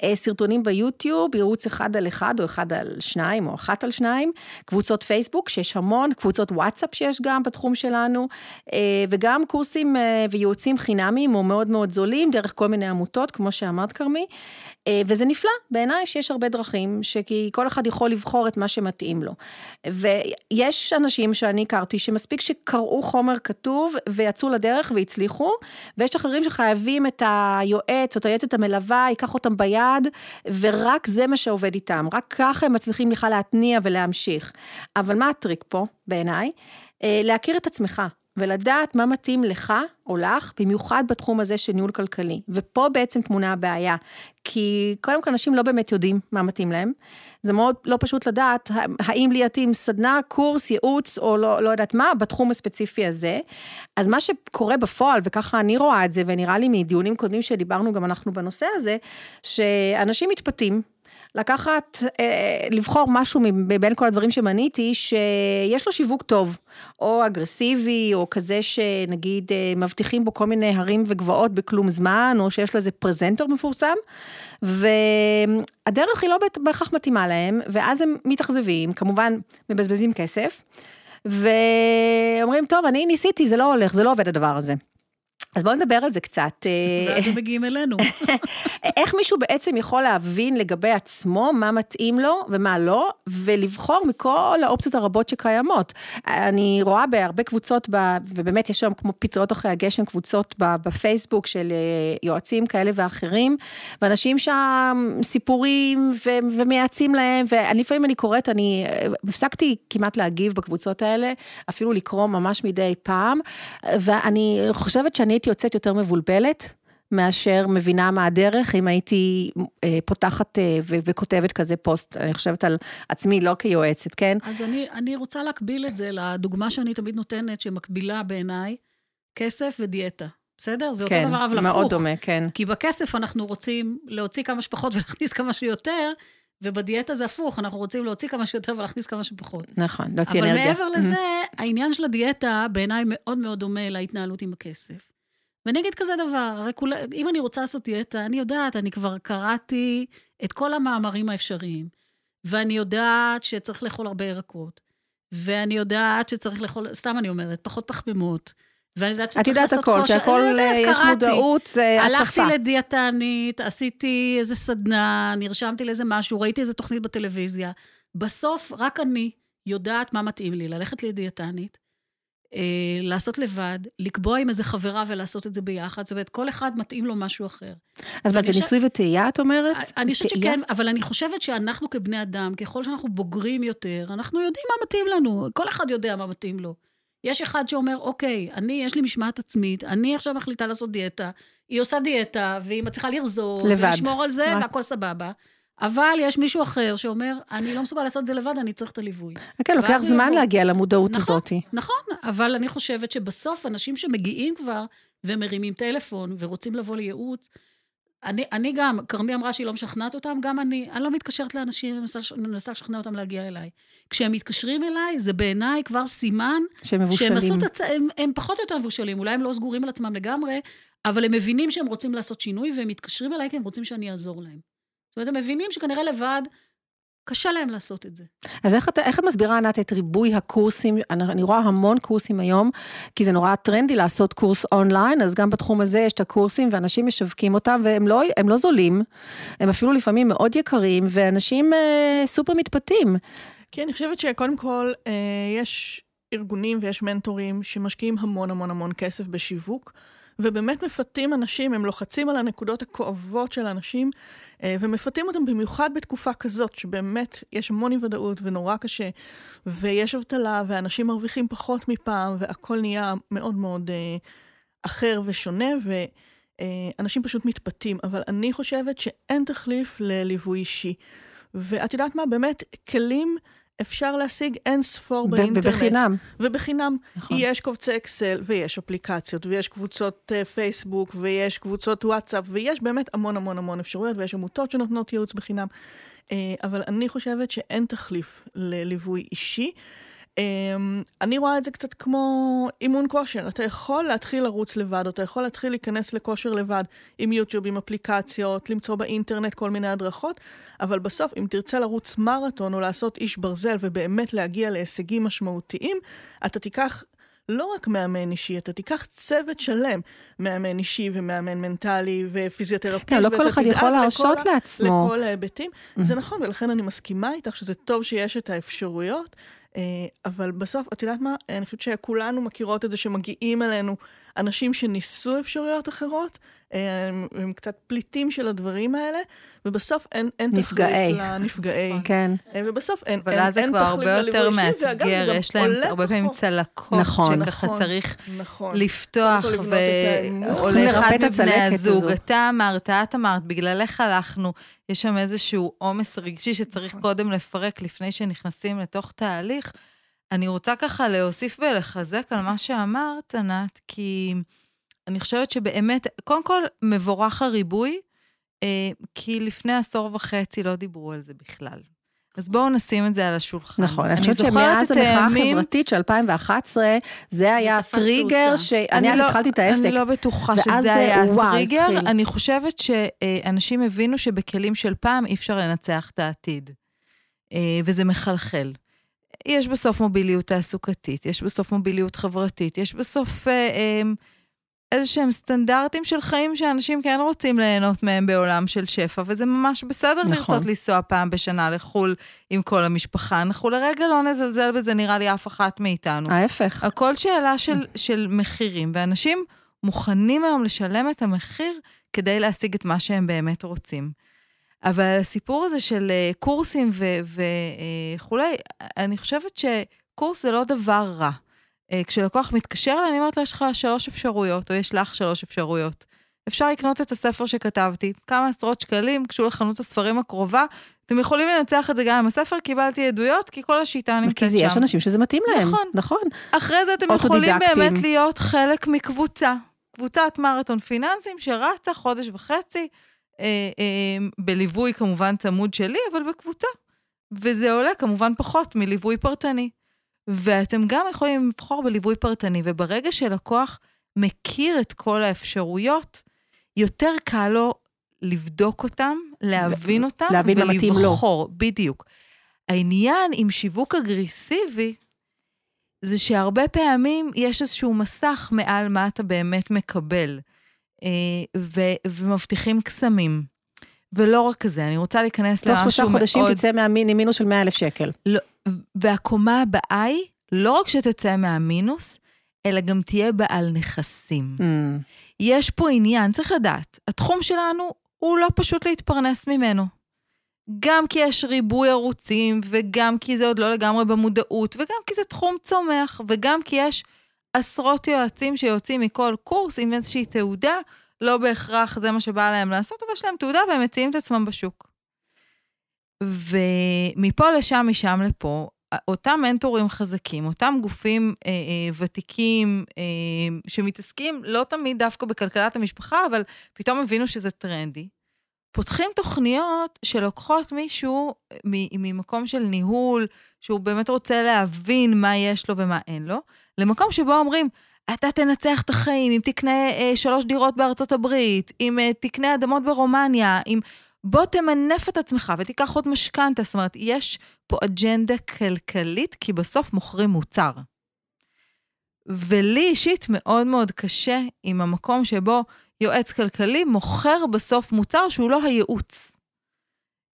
אה, סרטונים ביוטיוב, ייעוץ אחד על אחד או אחד על שניים או אחת על שניים, קבוצות פייסבוק שיש המון, קבוצות וואטסאפ שיש גם בתחום שלנו, אה, וגם קורסים וייעוצים חינמיים או מאוד מאוד זולים דרך כל מיני עמותות, כמו שאמרת כרמי. אה, וזה נפלא, בעיניי שיש הרבה דרכים, שכי כל אחד יכול לבחור את מה שמתאים לו. ויש אנשים שאני הכרתי שמספיק שקראו חומר כתוב ויצאו לדרך והצליחו, ויש אחרים שחייבים את היועץ או את היועצת המלווה, ייקח אותם ביד, ורק זה מה שעובד איתם, רק ככה הם מצליחים בכלל להתניע ולהמשיך. אבל מה הטריק פה, בעיניי? אה, להכיר את עצמך. ולדעת מה מתאים לך או לך, במיוחד בתחום הזה של ניהול כלכלי. ופה בעצם תמונה הבעיה, כי קודם כל אנשים לא באמת יודעים מה מתאים להם. זה מאוד לא פשוט לדעת האם לי יתאים סדנה, קורס, ייעוץ או לא, לא יודעת מה, בתחום הספציפי הזה. אז מה שקורה בפועל, וככה אני רואה את זה, ונראה לי מדיונים קודמים שדיברנו גם אנחנו בנושא הזה, שאנשים מתפתים לקחת, אה, לבחור משהו מבין כל הדברים שמניתי, שיש לו שיווק טוב, או אגרסיבי, או כזה שנגיד אה, מבטיחים בו כל מיני הרים וגבעות בכלום זמן, או שיש לו איזה פרזנטור מפורסם, והדרך היא לא בהכרח מתאימה להם, ואז הם מתאכזבים, כמובן מבזבזים כסף, ואומרים, טוב, אני ניסיתי, זה לא הולך, זה לא עובד הדבר הזה. אז בואו נדבר על זה קצת. אה, ואז הם מגיעים אלינו. [laughs] איך מישהו בעצם יכול להבין לגבי עצמו מה מתאים לו ומה לא, ולבחור מכל האופציות הרבות שקיימות. אני רואה בהרבה קבוצות, ובאמת יש שם כמו פטריות אחרי הגשם, קבוצות בפייסבוק של אה, יועצים כאלה ואחרים, ואנשים שם סיפורים ומייעצים להם, ולפעמים אני קוראת, אני אה, הפסקתי כמעט להגיב בקבוצות האלה, אפילו לקרוא ממש מדי פעם, ואני חושבת שאני הייתי יוצאת יותר מבולבלת. מאשר מבינה מה הדרך, אם הייתי אה, פותחת אה, ו- וכותבת כזה פוסט, אני חושבת על עצמי, לא כיועצת, כן? אז אני, אני רוצה להקביל את זה לדוגמה שאני תמיד נותנת, שמקבילה בעיניי, כסף ודיאטה. בסדר? זה כן, אותו דבר, אבל הפוך. הפוך. מאוד דומה, כן. כי בכסף אנחנו רוצים להוציא כמה שפחות ולהכניס כמה שיותר, ובדיאטה זה הפוך, אנחנו רוצים להוציא כמה שיותר ולהכניס כמה שפחות. נכון, להוציא אבל אנרגיה. מעבר לזה, העניין של הדיאטה בעיניי מאוד מאוד דומה להתנהלות עם הכסף. ואני אגיד כזה דבר, הרי כול, אם אני רוצה לעשות דיאטה, אני יודעת, אני כבר קראתי את כל המאמרים האפשריים, ואני יודעת שצריך לאכול הרבה ירקות, ואני יודעת שצריך לאכול, סתם אני אומרת, פחות פחמימות, ואני יודעת שצריך לעשות את יודעת הכל, שהכל, יש קראתי. מודעות, זה הצפה. הלכתי לדיאטנית, עשיתי איזה סדנה, נרשמתי לאיזה משהו, ראיתי איזה תוכנית בטלוויזיה. בסוף, רק אני יודעת מה מתאים לי, ללכת לדיאטנית, אה, לעשות לבד, לקבוע עם איזה חברה ולעשות את זה ביחד, זאת אומרת, כל אחד מתאים לו משהו אחר. אז מה, זה ניסוי וטעייה, את אומרת? אני חושבת? שכן, אבל אני חושבת שאנחנו כבני אדם, ככל שאנחנו בוגרים יותר, אנחנו יודעים מה מתאים לנו, כל אחד יודע מה מתאים לו. יש אחד שאומר, אוקיי, אני, יש לי משמעת עצמית, אני עכשיו מחליטה לעשות דיאטה, היא עושה דיאטה, והיא מצליחה לרזור, לבד. ולשמור על זה, רק- והכל סבבה. אבל יש מישהו אחר שאומר, אני לא מסוגל לעשות את זה לבד, אני צריך את הליווי. כן, לוקח זמן יבוא. להגיע למודעות נכון. הזאת. נכון, אבל אני חושבת שבסוף אנשים שמגיעים כבר ומרימים טלפון ורוצים לבוא לייעוץ, אני, אני גם, כרמי אמרה שהיא לא משכנעת אותם, גם אני, אני לא מתקשרת לאנשים ומנסה מנסה לשכנע אותם להגיע אליי. כשהם מתקשרים אליי, זה בעיניי כבר סימן שהם שהם מבושלים. את הצ... הם, הם פחות או יותר מבושלים, אולי הם לא סגורים על עצמם לגמרי, אבל הם מבינים שהם רוצים לעשות שינוי, והם מתקשרים אליי כי הם רוצים שאני אעזור להם. זאת אומרת, הם מבינים שכנראה לבד, קשה להם לעשות את זה. אז איך את, איך את מסבירה, ענת, את ריבוי הקורסים? אני, אני רואה המון קורסים היום, כי זה נורא טרנדי לעשות קורס אונליין, אז גם בתחום הזה יש את הקורסים, ואנשים משווקים אותם, והם לא, הם לא זולים, הם אפילו לפעמים מאוד יקרים, ואנשים אה, סופר מתפתים. כן, אני חושבת שקודם כל, אה, יש ארגונים ויש מנטורים שמשקיעים המון המון המון כסף בשיווק, ובאמת מפתים אנשים, הם לוחצים על הנקודות הכואבות של אנשים, ומפתים אותם במיוחד בתקופה כזאת, שבאמת יש המון אי ודאות ונורא קשה, ויש אבטלה, ואנשים מרוויחים פחות מפעם, והכל נהיה מאוד מאוד אה, אחר ושונה, ואנשים פשוט מתפתים. אבל אני חושבת שאין תחליף לליווי אישי. ואת יודעת מה, באמת, כלים אפשר להשיג אין ספור באינטרנט. ובחינם. ובחינם. נכון. יש קובצי אקסל, ויש אפליקציות, ויש קבוצות uh, פייסבוק, ויש קבוצות וואטסאפ, ויש באמת המון המון המון אפשרויות, ויש עמותות שנותנות ייעוץ בחינם. Uh, אבל אני חושבת שאין תחליף לליווי אישי. Um, אני רואה את זה קצת כמו אימון כושר. אתה יכול להתחיל לרוץ לבד, אתה יכול להתחיל להיכנס לכושר לבד, עם יוטיוב, עם אפליקציות, למצוא באינטרנט כל מיני הדרכות, אבל בסוף, אם תרצה לרוץ מרתון או לעשות איש ברזל ובאמת להגיע להישגים משמעותיים, אתה תיקח לא רק מאמן אישי, אתה תיקח צוות שלם, מאמן אישי ומאמן מנטלי ופיזיותרפיסט. כן, לא כל אחד יכול להרשות לעצמו. לכל ההיבטים. Mm-hmm. זה נכון, ולכן אני מסכימה איתך שזה טוב שיש את האפשרויות. אבל בסוף, את יודעת מה? אני חושבת שכולנו מכירות את זה שמגיעים אלינו אנשים שניסו אפשרויות אחרות, הם, הם קצת פליטים של הדברים האלה, ובסוף אין, אין נפגעי. תחליף לנפגעי. [laughs] כן. ובסוף אין, אבל אין, אז זה אין כבר הרבה יותר מאתגר, יש להם הרבה פעמים צלקות, נכון, שככה נכון, צריך נכון. לפתוח, צריכים או לאחד מבני הזוג, הזו. אתה אמרת, את אמרת, בגללך הלכנו, יש שם איזשהו עומס רגשי שצריך קודם לפרק לפני שנכנסים לתוך תהליך. אני רוצה ככה להוסיף ולחזק על מה שאמרת, ענת, כי אני חושבת שבאמת, קודם כל, מבורך הריבוי, אה, כי לפני עשור וחצי לא דיברו על זה בכלל. אז בואו נשים את זה על השולחן. נכון, אני חושבת שמאז המחאה החברתית של 2011, זה היה הטריגר, שאני אז התחלתי את העסק. אני לא בטוחה שזה זה, היה הטריגר. אני חושבת שאנשים הבינו שבכלים של פעם אי אפשר לנצח את העתיד. אה, וזה מחלחל. יש בסוף מוביליות תעסוקתית, יש בסוף מוביליות חברתית, יש בסוף אה, אה, איזה שהם סטנדרטים של חיים שאנשים כן רוצים ליהנות מהם בעולם של שפע, וזה ממש בסדר נכון. לרצות לנסוע פעם בשנה לחו"ל עם כל המשפחה. אנחנו לרגע לא נזלזל בזה, נראה לי אף אחת מאיתנו. ההפך. הכל שאלה של, של מחירים, ואנשים מוכנים היום לשלם את המחיר כדי להשיג את מה שהם באמת רוצים. אבל הסיפור הזה של אה, קורסים וכולי, אני חושבת שקורס זה לא דבר רע. אה, כשלקוח מתקשר אליי, אני אומרת לו, יש לך שלוש אפשרויות, או יש לך שלוש אפשרויות. אפשר לקנות את הספר שכתבתי, כמה עשרות שקלים, קשור לחנות הספרים הקרובה. אתם יכולים לנצח את זה גם עם הספר, קיבלתי עדויות, כי כל השיטה נמצאת כי שם. זה יש אנשים שזה מתאים להם. נכון. נכון. אחרי זה אתם יכולים. באמת להיות חלק מקבוצה. קבוצת מרתון פיננסים שרצה חודש וחצי, אה, אה, בליווי כמובן צמוד שלי, אבל בקבוצה. וזה עולה כמובן פחות מליווי פרטני. ואתם גם יכולים לבחור בליווי פרטני, וברגע שלקוח מכיר את כל האפשרויות, יותר קל לו לבדוק אותם, להבין אותם, להבין לו. ולבחור, בדיוק. העניין עם שיווק אגרסיבי, זה שהרבה פעמים יש איזשהו מסך מעל מה אתה באמת מקבל, אה, ו- ומבטיחים קסמים. ולא רק זה, אני רוצה להיכנס תוך שלושה למשהו חודשים מאוד... תצא מהמינוס של 100 אלף שקל. לא, והקומה הבאה היא, לא רק שתצא מהמינוס, אלא גם תהיה בעל נכסים. Mm. יש פה עניין, צריך לדעת, התחום שלנו הוא לא פשוט להתפרנס ממנו. גם כי יש ריבוי ערוצים, וגם כי זה עוד לא לגמרי במודעות, וגם כי זה תחום צומח, וגם כי יש עשרות יועצים שיוצאים מכל קורס עם איזושהי תעודה, לא בהכרח זה מה שבא להם לעשות, אבל יש להם תעודה והם מציעים את עצמם בשוק. ומפה לשם, משם לפה, אותם מנטורים חזקים, אותם גופים אה, אה, ותיקים אה, שמתעסקים לא תמיד דווקא בכלכלת המשפחה, אבל פתאום הבינו שזה טרנדי. פותחים תוכניות שלוקחות מישהו מ- ממקום של ניהול, שהוא באמת רוצה להבין מה יש לו ומה אין לו, למקום שבו אומרים, אתה תנצח את החיים אם תקנה אה, שלוש דירות בארצות הברית, אם אה, תקנה אדמות ברומניה, אם... בוא תמנף את עצמך ותיקח עוד משכנתה. זאת אומרת, יש פה אג'נדה כלכלית, כי בסוף מוכרים מוצר. ולי אישית מאוד מאוד קשה עם המקום שבו יועץ כלכלי מוכר בסוף מוצר שהוא לא הייעוץ.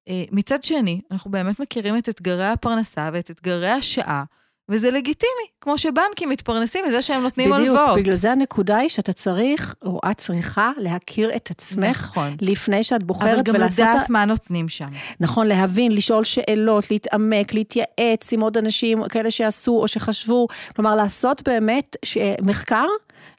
אה, מצד שני, אנחנו באמת מכירים את אתגרי הפרנסה ואת אתגרי השעה, וזה לגיטימי, כמו שבנקים מתפרנסים מזה שהם נותנים בדיוק, הלוואות. בגלל זה הנקודה היא שאתה צריך, או את צריכה, להכיר את עצמך נכון. לפני שאת בוחרת אבל גם ולעשות... לדעת מה נותנים שם. נכון, להבין, לשאול שאלות, להתעמק, להתייעץ עם עוד אנשים, כאלה שעשו או שחשבו. כלומר, לעשות באמת ש... מחקר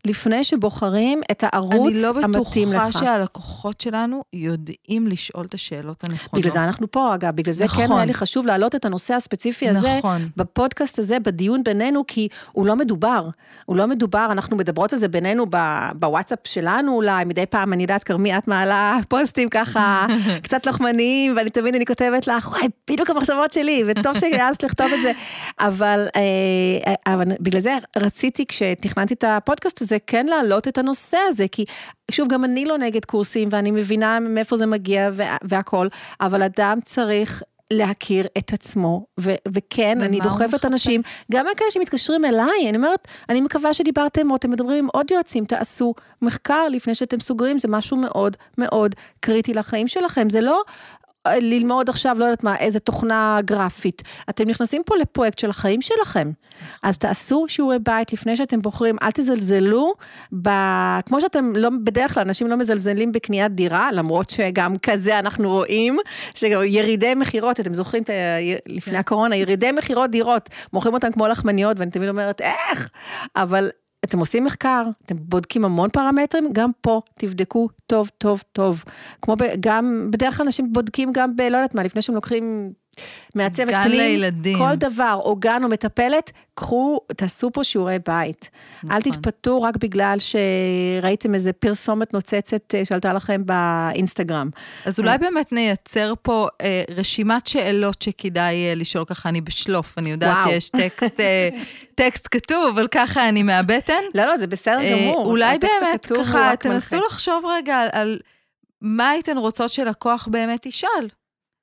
לפני שבוחרים את הערוץ אני לא המתאים לך. בטוחה שהלקוחות שלנו יודעים לשאול את השאלות הנכונות. בגלל זה אנחנו פה, אגב, בגלל זה כן נכון. היה לי חשוב להעלות את הנושא הספציפי הזה, נכון. בפודקאסט הזה, בדיון בינינו, כי הוא לא מדובר. הוא לא מדובר, אנחנו מדברות על זה בינינו ב- בוואטסאפ שלנו אולי, מדי פעם, אני יודעת, כרמי, את מעלה פוסטים ככה, [laughs] קצת לוחמניים, ואני תמיד, אני כותבת לך, וואי, בדיוק המחשבות שלי, וטוב שהעזת לכתוב את זה. אבל, אה, אבל בגלל זה רציתי, כשתכננתי את הפודקאסט הזה, כן להעלות את הנושא הזה, כי שוב, גם אני לא נגד קורסים, ואני מבינה מאיפה זה מגיע וה- והכל, אבל אדם צריך להכיר את עצמו, ו- וכן, אני דוחפת? אנשים, גם כאלה שמתקשרים אליי, אני אומרת, אני מקווה שדיברתם או אתם מדברים עם עוד יועצים, תעשו מחקר לפני שאתם סוגרים, זה משהו מאוד מאוד קריטי לחיים שלכם, זה לא... ללמוד עכשיו, לא יודעת מה, איזה תוכנה גרפית. אתם נכנסים פה לפרויקט של החיים שלכם. אז תעשו שיעורי בית לפני שאתם בוחרים, אל תזלזלו, ב... כמו שאתם לא, בדרך כלל אנשים לא מזלזלים בקניית דירה, למרות שגם כזה אנחנו רואים, שירידי מכירות, אתם זוכרים את ה... לפני הקורונה, ירידי מכירות דירות, מוכרים אותם כמו לחמניות, ואני תמיד אומרת, איך? אבל אתם עושים מחקר, אתם בודקים המון פרמטרים, גם פה תבדקו טוב, טוב, טוב. כמו ב, גם, בדרך כלל אנשים בודקים גם ב... לא יודעת מה, לפני שהם לוקחים מעצבת גן פנים, לילדים. כל דבר, או גן או מטפלת, קחו, תעשו פה שיעורי בית. נכון. אל תתפתו רק בגלל שראיתם איזה פרסומת נוצצת אה, שעלתה לכם באינסטגרם. אז אולי באמת נייצר פה אה, רשימת שאלות שכדאי אה, לשאול ככה, אני בשלוף, אני יודעת וואו. שיש טקסט, אה, [laughs] טקסט כתוב, אבל ככה אני מהבטן. לא, לא, זה בסדר אה, גמור. אולי באמת, ככה, תנסו מנחה. לחשוב רגע על, על מה הייתן רוצות שלקוח באמת ישאל.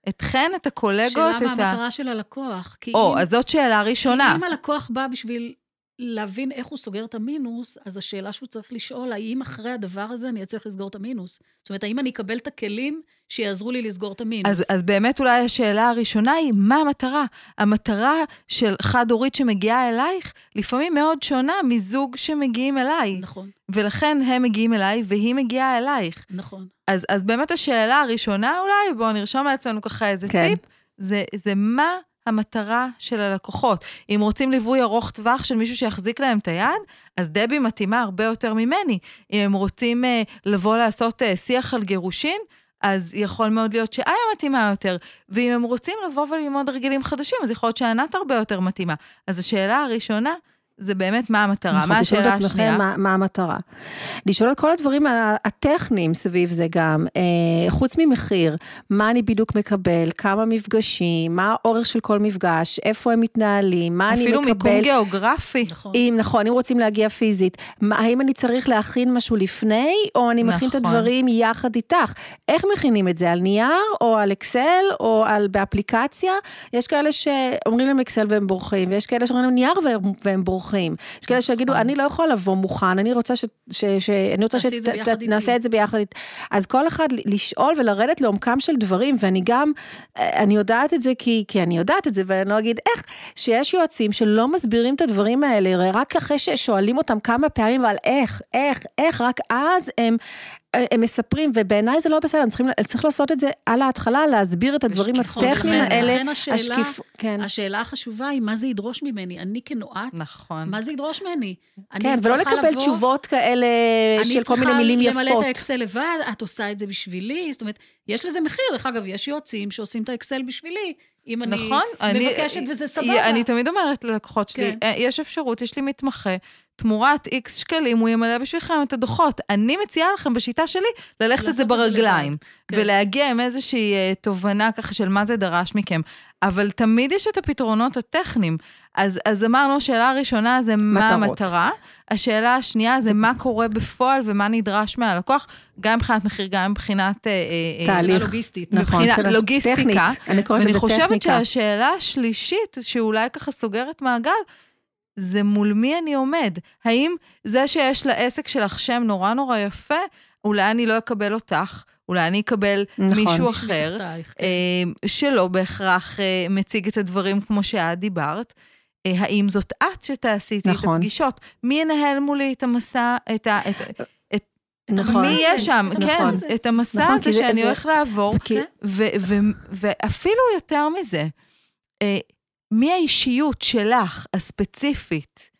אתכן, את הקולגות, שאלה את מה ה... המטרה של הלקוח. או, אם- אז זאת שאלה ראשונה. כי אם הלקוח בא בשביל להבין איך הוא סוגר את המינוס, אז השאלה שהוא צריך לשאול, האם אחרי הדבר הזה אני אצליח לסגור את המינוס? זאת אומרת, האם אני אקבל את הכלים שיעזרו לי לסגור את המינוס? אז, אז באמת אולי השאלה הראשונה היא, מה המטרה? המטרה של חד-הורית שמגיעה אלייך, לפעמים מאוד שונה מזוג שמגיעים אליי. נכון, ולכן הם מגיעים אליי והיא מגיעה אלייך. נכון. אז, אז באמת השאלה הראשונה אולי, בואו נרשום לעצמנו ככה איזה כן. טיפ, זה, זה מה המטרה של הלקוחות. אם רוצים ליווי ארוך טווח של מישהו שיחזיק להם את היד, אז דבי מתאימה הרבה יותר ממני. אם הם רוצים אה, לבוא לעשות אה, שיח על גירושין, אז יכול מאוד להיות שאיה מתאימה יותר. ואם הם רוצים לבוא וללמוד רגילים חדשים, אז יכול להיות שענת הרבה יותר מתאימה. אז השאלה הראשונה, זה באמת מה המטרה. נכון, מה תשאלו השאלה את עצמכם השנייה? מה, מה המטרה. לשאול את כל הדברים הטכניים סביב זה גם, אה, חוץ ממחיר, מה אני בדיוק מקבל, כמה מפגשים, מה האורך של כל מפגש, איפה הם מתנהלים, מה אני אפילו מקבל. מיקום גיאוגרפי. נכון. אם נכון, אם רוצים להגיע פיזית, מה, האם אני צריך להכין משהו לפני, או אני מכין את נכון. הדברים יחד איתך? איך מכינים את זה? על נייר, או על אקסל, או על, באפליקציה? יש כאלה שאומרים להם אקסל והם בורחים, ויש כאלה שאומרים להם נייר והם, והם בורחים. יש כאלה שיגידו, נכון. אני לא יכולה לבוא מוכן, אני רוצה ש... ש, ש אני רוצה תעשי את זה ביחד איתי. שנעשה את זה ביחד. אז כל אחד לשאול ולרדת לעומקם של דברים, ואני גם, אה, אני יודעת את זה כי, כי אני יודעת את זה, ואני לא אגיד איך, שיש יועצים שלא מסבירים את הדברים האלה, רק אחרי ששואלים אותם כמה פעמים על איך, איך, איך, רק אז הם... הם מספרים, ובעיניי זה לא בסדר, הם צריכים, צריך לעשות את זה על ההתחלה, להסביר את הדברים בשקיפות, הטכניים ולכן- האלה. לכן השאלה- השקיפ- כן. השאלה החשובה היא, מה זה ידרוש ממני? אני כנועץ, נכון. מה זה ידרוש ממני? אני כן, ולא לקבל לבוא- תשובות כאלה של כל מיני מילים אני צריכה למלא יפות. את האקסל לבד, את עושה את זה בשבילי, זאת אומרת, יש לזה מחיר. דרך אגב, יש יועצים שעושים את האקסל בשבילי, אם אני נכון, אני- מבקשת וזה סבבה. אני תמיד אומרת ללקוחות שלי, כן. "אה, יש אפשרות, יש לי מתמחה, תמורת איקס שקלים הוא ימלא בשבילכם את הדוחות. אני מציעה לכם בשיטה שלי ללכת את זה זה ברגליים, כן. ולהגיע עם איזושהי אה, תובנה ככה של מה זה דרש מכם. אבל תמיד יש את הפתרונות הטכניים. אז, אז אמרנו, השאלה הראשונה זה מה מטרות. המטרה. השאלה השנייה זה מה קורה בפועל ומה נדרש מהלקוח, גם מבחינת מחיר, גם מבחינת... אה, אה, תהליך. לוגיסטית. נכון, מבחינה לוגיסטיקה, טכנית, אני קוראת ואני לזה חושבת טכניקה. שהשאלה השלישית, שאולי ככה סוגרת מעגל, זה מול מי אני עומד. האם זה שיש לעסק שלך שם נורא נורא יפה, אולי אני לא אקבל אותך, אולי אני אקבל נכון. מישהו [laughs] אחר, כן. אה, שלא בהכרח אה, מציג את הדברים כמו שאת דיברת. אה, האם זאת את שתעשי איתי את נכון. הפגישות? מי ינהל מולי את המסע, את ה... את, את, נכון. מי יהיה שם? את כן, הזה. את המסע נכון, הזה שאני זה- הולך לעבור. כי- ו- ו- ואפילו יותר מזה, אה, מי האישיות שלך, הספציפית,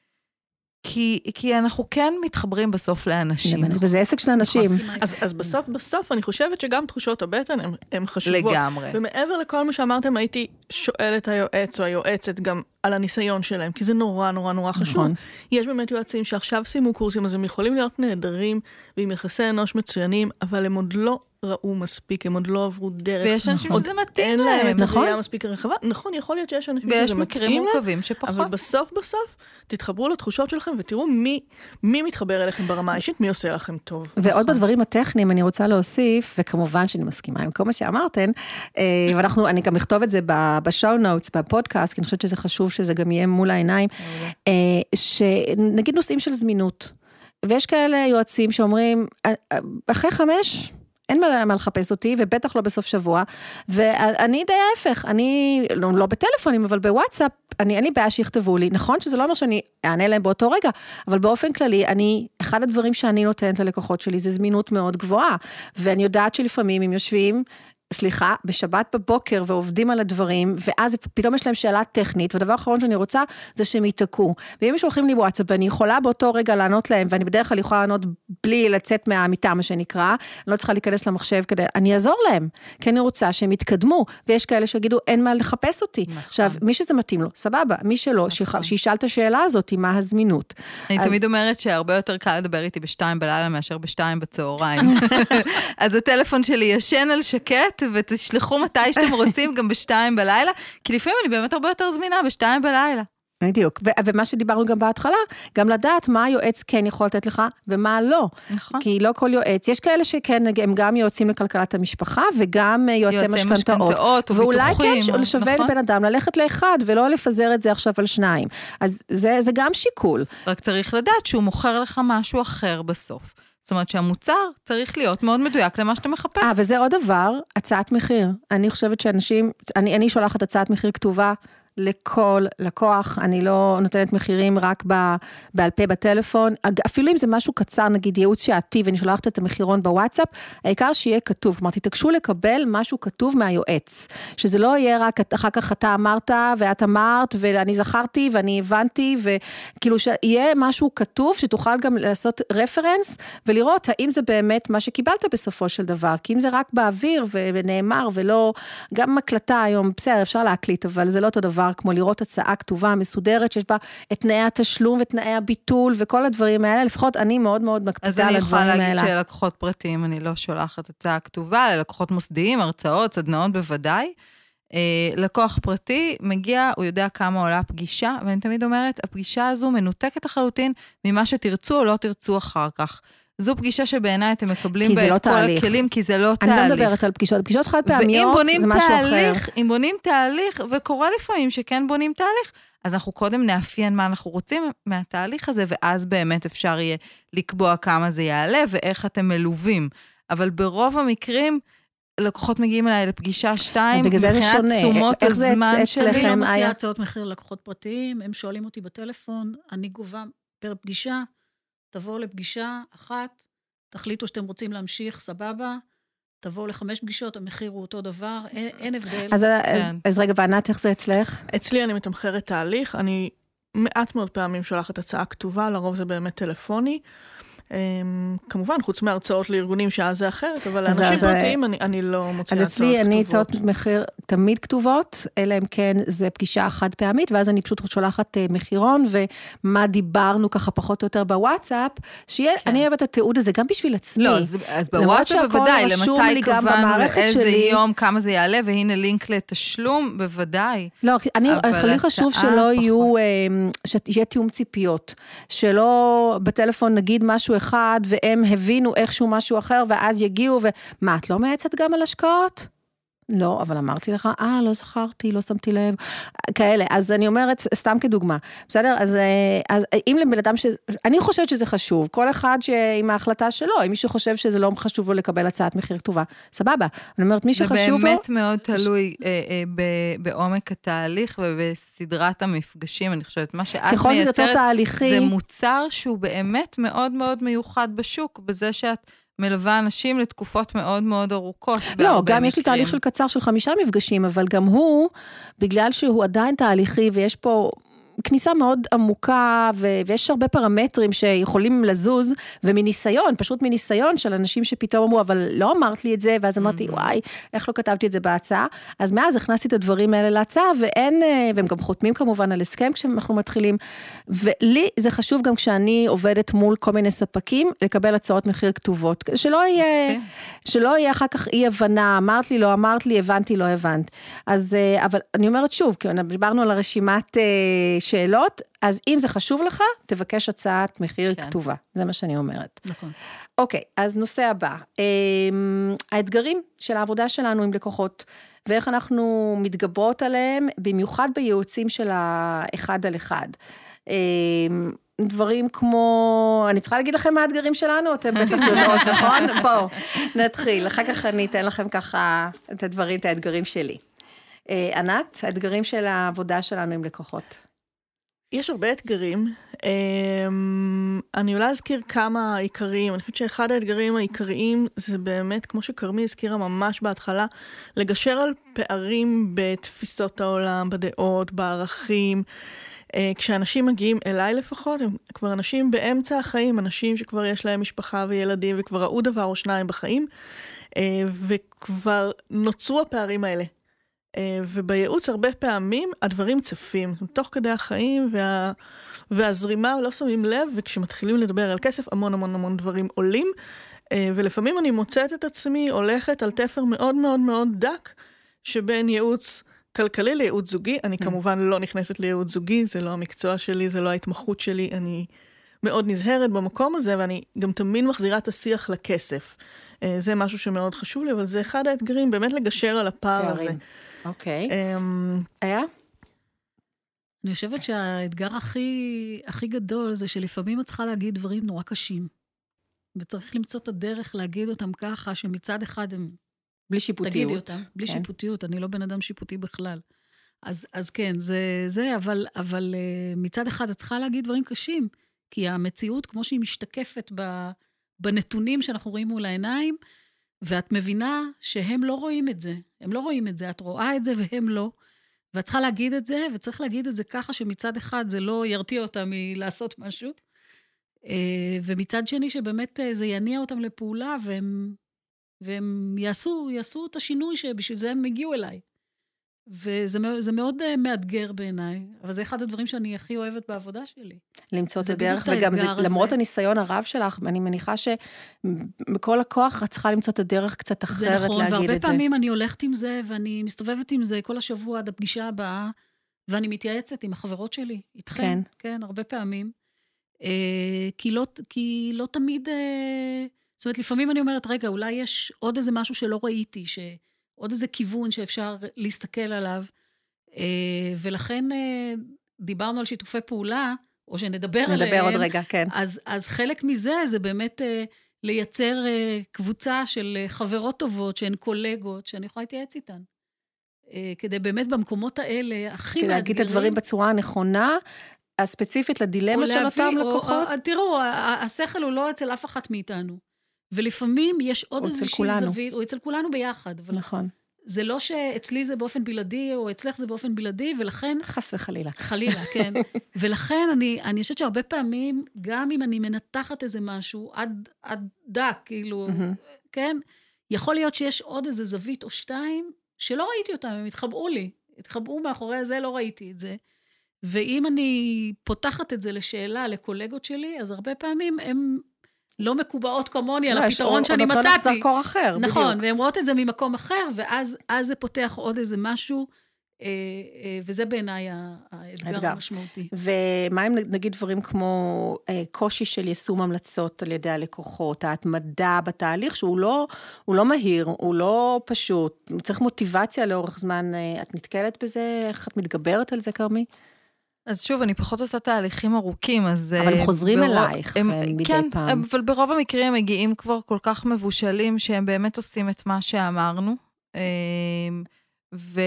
כי, כי אנחנו כן מתחברים בסוף לאנשים. וזה עסק של אנשים. אז, אז בסוף, בסוף, אני חושבת שגם תחושות הבטן הן חשובות. לגמרי. ומעבר לכל מה שאמרתם, הייתי שואלת את היועץ או היועצת גם על הניסיון שלהם, כי זה נורא נורא נורא חשוב. נכון. יש באמת יועצים שעכשיו סיימו קורסים, אז הם יכולים להיות נהדרים ועם יחסי אנוש מצוינים, אבל הם עוד לא ראו מספיק, הם עוד לא עברו דרך. ויש אנשים שזה מתאים להם. אין להם את הראייה מספיק רחבה. נכון, יכול להיות שיש אנשים שזה מתאים להם. ויש מקרים מורכבים שפחות. אבל בסוף בסוף, תתחברו לתחושות שלכם ותראו מי, מי מתחבר אליכם ברמה האישית, מי עושה לכם טוב. ועוד נכון. בדברים הטכניים אני רוצה להוסיף, וכמובן שאני מסכימה עם כל מה שאמרתן, אה, ואנחנו, אני גם אכתוב את זה בשואו נוטס, בפודקאסט, כי אני חושבת שזה חשוב שזה גם יהיה מול העיניים, אה, שנגיד נושאים של זמינות. ויש כאלה יועצים שאומרים, אה, אחרי חמש, אין מה לחפש אותי, ובטח לא בסוף שבוע. ואני די ההפך, אני, לא, לא בטלפונים, אבל בוואטסאפ, אני, אין לי בעיה שיכתבו לי. נכון שזה לא אומר שאני אענה להם באותו רגע, אבל באופן כללי, אני, אחד הדברים שאני נותנת ללקוחות שלי זה זמינות מאוד גבוהה. ואני יודעת שלפעמים הם יושבים, סליחה, בשבת בבוקר ועובדים על הדברים, ואז פתאום יש להם שאלה טכנית, והדבר האחרון שאני רוצה זה שהם ייתקעו. ואם הם שולחים לי וואטסאפ ואני יכולה באותו רגע לענות להם, ואני בדרך כלל יכולה לענות בלי לצאת מהמיטה, מה שנקרא, אני לא צריכה להיכנס למחשב כדי, אני אעזור להם, כי אני רוצה שהם יתקדמו, ויש כאלה שיגידו, אין מה לחפש אותי. נכון. עכשיו, מי שזה מתאים לו, סבבה, מי שלא, נכון. שישאל את השאלה הזאת, מה הזמינות. אני אז... תמיד אומרת שהרבה יותר קל לדבר איתי בשתיים בלילה מאשר בשתיים בצהריים. [laughs] אז הטלפון שלי ישן על שקט, בצ'אט ותשלחו מתי שאתם רוצים, גם בשתיים בלילה, כי לפעמים אני באמת הרבה יותר זמינה בשתיים בלילה. בדיוק, ו- ומה שדיברנו גם בהתחלה, גם לדעת מה היועץ כן יכול לתת לך ומה לא. נכון. כי לא כל יועץ, יש כאלה שכן, הם גם יועצים לכלכלת המשפחה וגם יועצי, יועצי משכנתאות. ואולי כן שווה נכון. לבן אדם ללכת לאחד ולא לפזר את זה עכשיו על שניים. אז זה, זה גם שיקול. רק צריך לדעת שהוא מוכר לך משהו אחר בסוף. זאת אומרת שהמוצר צריך להיות מאוד מדויק למה שאתה מחפש. אה, וזה עוד דבר, הצעת מחיר. אני חושבת שאנשים, אני, אני שולחת הצעת מחיר כתובה לכל לקוח, אני לא נותנת מחירים רק בעל פה בטלפון, אפילו אם זה משהו קצר, נגיד ייעוץ שעתי ואני שולחת את המחירון בוואטסאפ, העיקר שיהיה כתוב, כלומר תתעקשו לקבל משהו כתוב מהיועץ, שזה לא יהיה רק אחר כך אתה אמרת ואת אמרת ואני זכרתי ואני הבנתי, וכאילו שיהיה משהו כתוב שתוכל גם לעשות רפרנס ולראות האם זה באמת מה שקיבלת בסופו של דבר, כי אם זה רק באוויר ונאמר ולא, גם הקלטה היום, בסדר, אפשר להקליט, אבל זה לא אותו דבר. דבר כמו לראות הצעה כתובה, מסודרת, שיש בה את תנאי התשלום ותנאי הביטול וכל הדברים האלה, לפחות אני מאוד מאוד מקפידה על הדברים האלה. אז אני יכולה להגיד שלקוחות פרטיים, אני לא שולחת הצעה כתובה, ללקוחות מוסדיים, הרצאות, סדנאות בוודאי. אה, לקוח פרטי מגיע, הוא יודע כמה עולה הפגישה, ואני תמיד אומרת, הפגישה הזו מנותקת לחלוטין ממה שתרצו או לא תרצו אחר כך. זו פגישה שבעיניי אתם מקבלים בה לא את כל תהליך. הכלים, כי זה לא אני תהליך. אני לא מדברת על פגישות, פגישות חד פעמיות זה משהו תהליך, אחר. אם בונים תהליך, וקורה לפעמים שכן בונים תהליך, אז אנחנו קודם נאפיין מה אנחנו רוצים מהתהליך הזה, ואז באמת אפשר יהיה לקבוע כמה זה יעלה ואיך אתם מלווים. אבל ברוב המקרים, לקוחות מגיעים אליי לפגישה שתיים, מבחינת תשומות הזמן שלי. אני לא מציעה הצעות מחיר ללקוחות פרטיים, הם שואלים אותי בטלפון, אני גובה פר פגישה, תבואו לפגישה אחת, תחליטו שאתם רוצים להמשיך, סבבה. תבואו לחמש פגישות, המחיר הוא אותו דבר, אין, אין הבדל. אז, כן. אז, אז רגע, וענת, איך זה אצלך? אצלי אני מתמחרת תהליך, אני מעט מאוד פעמים שולחת הצעה כתובה, לרוב זה באמת טלפוני. אמ, כמובן, חוץ מהרצאות לארגונים שאז זה אחרת, אבל לאנשים פרטיים אני, אני לא מוצאה הצעות כתובות. אז אצלי אני הצעות מחיר תמיד כתובות, אלא אם כן זה פגישה חד פעמית, ואז אני פשוט שולחת אה, מחירון, ומה דיברנו ככה פחות או יותר בוואטסאפ, שיהיה, כן. אני אוהבת את התיעוד הזה גם בשביל עצמי. לא, אז, אז בוואטסאפ בוודאי, למתי קבענו, איזה שלי. יום, כמה זה יעלה, והנה לינק לתשלום, בוודאי. לא, אני, לי חשוב שלא יהיו, אמ, שיהיה תיאום ציפיות, שלא בטלפון נגיד משהו אחד, והם הבינו איכשהו משהו אחר, ואז יגיעו, ומה, את לא מייעצת גם על השקעות? לא, אבל אמרתי לך, אה, לא זכרתי, לא שמתי לב, כאלה. אז אני אומרת, סתם כדוגמה, בסדר? אז, אה, אז אם לבן אדם ש... אני חושבת שזה חשוב, כל אחד ש... עם ההחלטה שלו, אם מישהו חושב שזה לא חשוב לו לקבל הצעת מחיר כתובה, סבבה. אני אומרת, מי שחשוב לו... זה באמת מאוד תלוי ש... אה, אה, ב... בעומק התהליך ובסדרת המפגשים, אני חושבת, מה שאת מייצרת, ככל יותר תהליכי... זה מוצר שהוא באמת מאוד מאוד מיוחד בשוק, בזה שאת... מלווה אנשים לתקופות מאוד מאוד ארוכות. לא, גם יש לי תהליך של קצר של חמישה מפגשים, אבל גם הוא, בגלל שהוא עדיין תהליכי ויש פה כניסה מאוד עמוקה, ו- ויש הרבה פרמטרים שיכולים לזוז, ומניסיון, פשוט מניסיון של אנשים שפתאום אמרו, אבל לא אמרת לי את זה, ואז אמרתי, וואי, איך לא כתבתי את זה בהצעה? אז מאז הכנסתי את הדברים האלה להצעה, ואין, אה, והם גם חותמים כמובן על הסכם כשאנחנו מתחילים, ולי זה חשוב גם כשאני עובדת מול כל מיני ספקים, לקבל הצעות מחיר כתובות, שלא יהיה, שלא יהיה אחר כך אי הבנה, אמרת לי, לא אמרת לי, הבנתי, לא הבנת. אז, אה, אבל אני אומרת שוב, כי דיברנו על הרשימת אה, שאלות, אז אם זה חשוב לך, תבקש הצעת מחיר כן. כתובה, זה מה שאני אומרת. נכון. אוקיי, אז נושא הבא, אמ, האתגרים של העבודה שלנו עם לקוחות, ואיך אנחנו מתגברות עליהם, במיוחד בייעוצים של האחד על אחד. אמ, דברים כמו, אני צריכה להגיד לכם מה האתגרים שלנו? אתם בטח [laughs] יודעות, נכון? בואו, נתחיל, אחר כך אני אתן לכם ככה את הדברים, את האתגרים שלי. אה, ענת, האתגרים של העבודה שלנו עם לקוחות. יש הרבה אתגרים. אמ, אני אולי אזכיר כמה עיקריים. אני חושבת שאחד האתגרים העיקריים זה באמת, כמו שכרמי הזכירה ממש בהתחלה, לגשר על פערים בתפיסות העולם, בדעות, בערכים. אה, כשאנשים מגיעים אליי לפחות, הם כבר אנשים באמצע החיים, אנשים שכבר יש להם משפחה וילדים וכבר ראו דבר או שניים בחיים, אה, וכבר נוצרו הפערים האלה. אה, ובייעוץ הרבה פעמים הדברים צפים, תוך כדי החיים וה, והזרימה לא שמים לב, וכשמתחילים לדבר על כסף המון המון המון דברים עולים, אה, ולפעמים אני מוצאת את עצמי הולכת על תפר מאוד מאוד מאוד דק, שבין ייעוץ כלכלי לייעוץ זוגי, אני כמובן לא נכנסת לייעוץ זוגי, זה לא המקצוע שלי, זה לא ההתמחות שלי, אני מאוד נזהרת במקום הזה, ואני גם תמיד מחזירה את השיח לכסף. אה, זה משהו שמאוד חשוב לי, אבל זה אחד האתגרים, באמת לגשר על הפער הזה. אוקיי. אמ, היה? אני חושבת שהאתגר הכי, הכי גדול זה שלפעמים את צריכה להגיד דברים נורא קשים. וצריך למצוא את הדרך להגיד אותם ככה, שמצד אחד הם... בלי שיפוטיות. תגידי אותם, בלי כן. שיפוטיות, אני לא בן אדם שיפוטי בכלל. אז, אז כן, זה, זה אבל, אבל uh, מצד אחד את צריכה להגיד דברים קשים, כי המציאות, כמו שהיא משתקפת ב, בנתונים שאנחנו רואים מול העיניים, ואת מבינה שהם לא רואים את זה. הם לא רואים את זה, את רואה את זה והם לא. ואת צריכה להגיד את זה, וצריך להגיד את זה ככה שמצד אחד זה לא ירתיע אותם מלעשות משהו, אה, ומצד שני שבאמת אה, זה יניע אותם לפעולה, והם, והם יעשו, יעשו את השינוי שבשביל זה הם הגיעו אליי. וזה מאוד- זה אה, מאתגר בעיניי, אבל זה אחד הדברים שאני הכי אוהבת בעבודה שלי. למצוא את זה הדרך, וגם זה, הזה. למרות הניסיון הרב שלך, אני מניחה שמכל הכוח את צריכה למצוא את הדרך קצת זה אחרת נכון, להגיד והרבה את זה. פעמים אני הולכת עם זה, ואני מסתובבת עם זה כל השבוע עד הפגישה הבאה, ואני מתייעצת עם החברות שלי, איתכם. כן. כן, הרבה פעמים. אה, כי, לא, כי לא תמיד... אה, זאת אומרת, לפעמים אני אומרת, רגע, אולי יש עוד איזה משהו שלא ראיתי, ש... עוד איזה כיוון שאפשר להסתכל עליו. אה, ולכן אה, דיברנו על שיתופי פעולה, או שנדבר עליהם. נדבר עוד רגע, כן. אז, אז חלק מזה זה באמת אה, לייצר קבוצה של חברות טובות שהן קולגות, שאני יכולה להתייעץ איתן. כדי באמת במקומות האלה, הכי כדי להגיד את הדברים בצורה הנכונה, הספציפית לדילמה של להביא- אותם או- לקוחות. או- תראו, השכל הוא לא אצל אף אחת מאיתנו. ולפעמים יש עוד הוא איזושהי. זווית, או אצל כולנו ביחד. אבל נכון, זה לא שאצלי זה באופן בלעדי, או אצלך זה באופן בלעדי, ולכן חס וחלילה. חלילה, [laughs] כן. ולכן אני, אני חושבת שהרבה פעמים, גם אם אני מנתחת איזה משהו עד, עד דק, כאילו, מהמם. כן, יכול להיות שיש עוד איזה זווית או שתיים שלא ראיתי אותם, הם התחבאו לי. התחבאו מאחורי זה, לא ראיתי את זה. ואם אני פותחת את זה לשאלה לקולגות שלי, אז הרבה פעמים הן לא מקובעות כמוני על לא, יש- הפתרון שאני או נותנות לך מצאתי. זרקור אחר, נכון, בדיוק. והן רואות את זה ממקום אחר, ואז אז זה פותח עוד איזה משהו, אה, אה, וזה בעיניי האתגר האתגר. המשמעותי. ומה אם נגיד דברים כמו אה, קושי של יישום המלצות על ידי הלקוחות, ההתמדה בתהליך, שהוא לא, לא מהיר, הוא לא פשוט, צריך מוטיבציה לאורך זמן. את נתקלת בזה? איך את מתגברת על זה, כרמי? אז שוב, אני פחות עושה תהליכים ארוכים, אז... אבל הם אה, חוזרים ברוב- אלייך, הם- אה, מדי כן, פעם. אבל ברוב המקרים הם מגיעים כבר כל כך מבושלים, שהם באמת עושים את מה שאמרנו. אה, ו,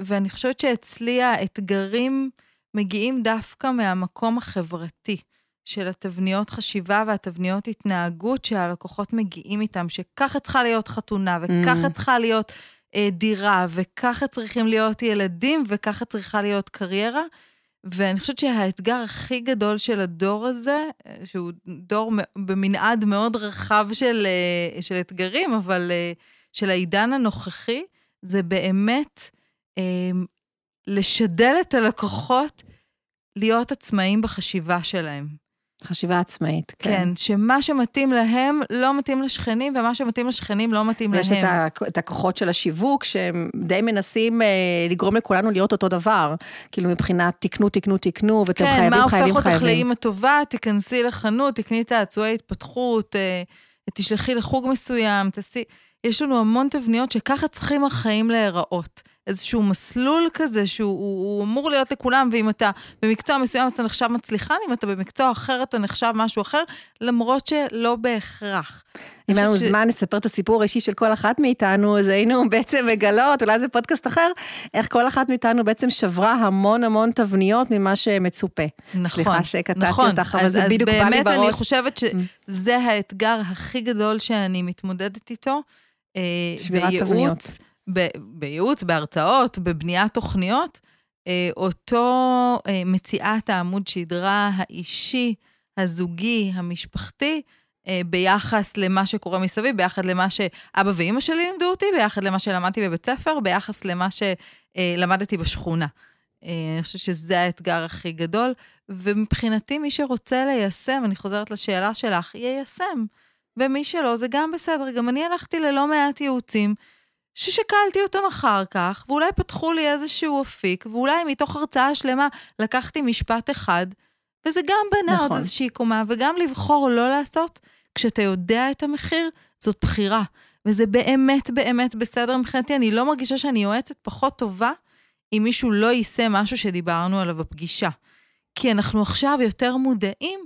ואני חושבת שאצלי האתגרים מגיעים דווקא מהמקום החברתי. של התבניות חשיבה והתבניות התנהגות שהלקוחות מגיעים איתם, שככה צריכה להיות חתונה, וככה Mm. צריכה להיות אה, דירה, וככה צריכים להיות ילדים, וככה צריכה להיות קריירה. ואני חושבת שהאתגר הכי גדול של הדור הזה, שהוא דור במנעד מאוד רחב של, אה, של אתגרים, אבל אה, של העידן הנוכחי, זה באמת אה, לשדל את הלקוחות להיות עצמאים בחשיבה שלהם. חשיבה עצמאית, כן. כן, שמה שמתאים להם לא מתאים לשכנים, ומה שמתאים לשכנים לא מתאים יש להם. יש את, הכוחות של השיווק, שהם די מנסים אה, לגרום לכולנו להיות אותו דבר. כאילו מבחינת תקנו, תקנו, תקנו, ואתם כן, חייבים, חייבים, חייבים. כן, מה הופך אותך לאימא טובה? תיכנסי לחנות, תקני צעצועי התפתחות, אה, תשלחי לחוג מסוים, תעשי... יש לנו המון תבניות שככה צריכים החיים להיראות. איזשהו מסלול כזה שהוא הוא, הוא אמור להיות לכולם, ואם אתה במקצוע מסוים אז אתה נחשב מצליחן, אם אתה במקצוע אחר אתה נחשב משהו אחר, למרות שלא בהכרח. אם היה לנו ש... זמן לספר את הסיפור האישי של כל אחת מאיתנו, אז היינו בעצם מגלות, אולי זה פודקאסט אחר, איך כל אחת מאיתנו בעצם שברה המון המון תבניות ממה שמצופה. נכון, סליחה שקטעתי נכון. אותך, אבל אז, זה אז בדיוק בא לי בראש. אז באמת אני חושבת שזה האתגר הכי גדול שאני מתמודדת איתו. אה, שבירת תבניות. בייעוץ, בהרצאות, בבניית תוכניות, אה, אותו אה, מציאת העמוד שדרה האישי, הזוגי, המשפחתי, אה, ביחס למה שקורה מסביב, ביחד למה שאבא ואימא שלי לימדו אותי, ביחד למה שלמדתי בבית ספר, ביחס למה שלמדתי בשכונה. אני חושבת שזה האתגר הכי גדול, ומבחינתי מי שרוצה ליישם, אני חוזרת לשאלה שלך, יישם. ומי שלא, זה גם בסדר. גם אני הלכתי ללא מעט ייעוצים. ששקלתי אותם אחר כך, ואולי פתחו לי איזשהו אפיק, ואולי מתוך הרצאה שלמה לקחתי משפט אחד, וזה גם בנה נכון. עוד איזושהי קומה, וגם לבחור לא לעשות, כשאתה יודע את המחיר, זאת בחירה. וזה באמת באמת בסדר מבחינתי, אני לא מרגישה שאני יועצת פחות טובה אם מישהו לא יישא משהו שדיברנו עליו בפגישה. כי אנחנו עכשיו יותר מודעים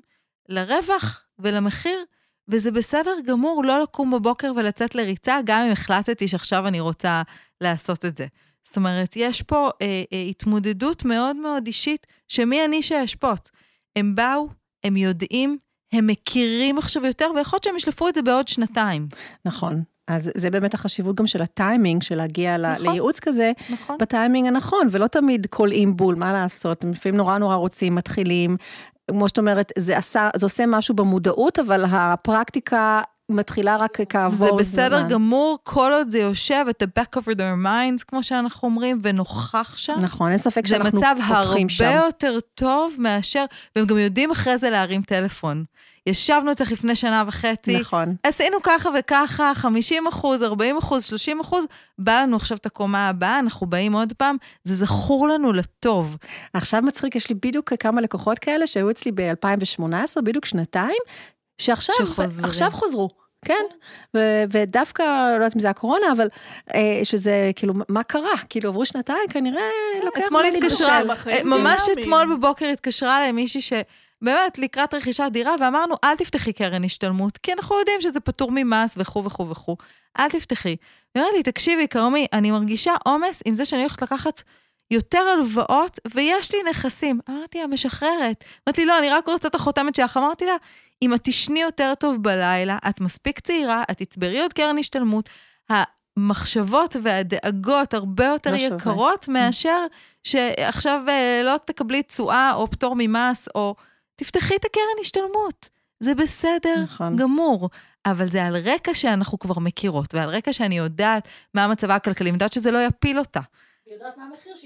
לרווח ולמחיר, וזה בסדר גמור לא לקום בבוקר ולצאת לריצה, גם אם החלטתי שעכשיו אני רוצה לעשות את זה. זאת אומרת, יש פה אה, אה, התמודדות מאוד מאוד אישית, שמי אני שאשפוט? הם באו, הם יודעים, הם מכירים עכשיו יותר, ויכול להיות שהם ישלפו את זה בעוד שנתיים. נכון. אז זה באמת החשיבות גם של הטיימינג, של להגיע נכון, לייעוץ כזה, נכון. בטיימינג הנכון, ולא תמיד קולעים בול, מה לעשות, לפעמים נורא נורא רוצים, מתחילים, כמו שאת אומרת, זה, עשה, זה עושה משהו במודעות, אבל הפרקטיקה מתחילה רק כעבור זמן. זה בסדר זמן. גמור, כל עוד זה יושב את ה-back over their minds, כמו שאנחנו אומרים, ונוכח שם. נכון, אין ספק שאנחנו פותחים שם. זה מצב הרבה יותר טוב מאשר, והם גם יודעים אחרי זה להרים טלפון. ישבנו אצלך לפני שנה וחצי. נכון. עשינו ככה וככה, 50 אחוז, 40 אחוז, 30 אחוז, בא לנו עכשיו את הקומה הבאה, אנחנו באים עוד פעם, זה זכור לנו לטוב. עכשיו מצחיק, יש לי בדיוק כמה לקוחות כאלה שהיו אצלי ב-2018, בדיוק שנתיים, שעכשיו עכשיו חוזרו. כן, ו- ודווקא, לא יודעת אם זה הקורונה, אבל אה, שזה, כאילו, מה קרה? כאילו, עברו שנתיים, כנראה לוקח זמן להתבשל. ממש אתמול בבוקר התקשרה אליי מישהי ש... באמת, לקראת רכישת דירה, ואמרנו, אל תפתחי קרן השתלמות, כי אנחנו יודעים שזה פטור ממס וכו' וכו' וכו'. אל תפתחי. היא אומרת לי, תקשיבי, כרמי, אני מרגישה עומס עם זה שאני הולכת לקחת יותר הלוואות, ויש לי נכסים. אמרתי לה, משחררת. אמרתי לי, לא, אני רק רוצה את החותמת שלך. אמרתי לה, אם את תשני יותר טוב בלילה, את מספיק צעירה, את תצברי עוד קרן השתלמות, המחשבות והדאגות הרבה יותר לא יקרות שווה. מאשר שעכשיו אה, לא תקבלי תשואה או פטור ממס, או... תפתחי את הקרן השתלמות. זה בסדר נכון. גמור. אבל זה על רקע שאנחנו כבר מכירות, ועל רקע שאני יודעת מה מצבה הכלכלי, אני יודעת שזה לא יפיל אותה.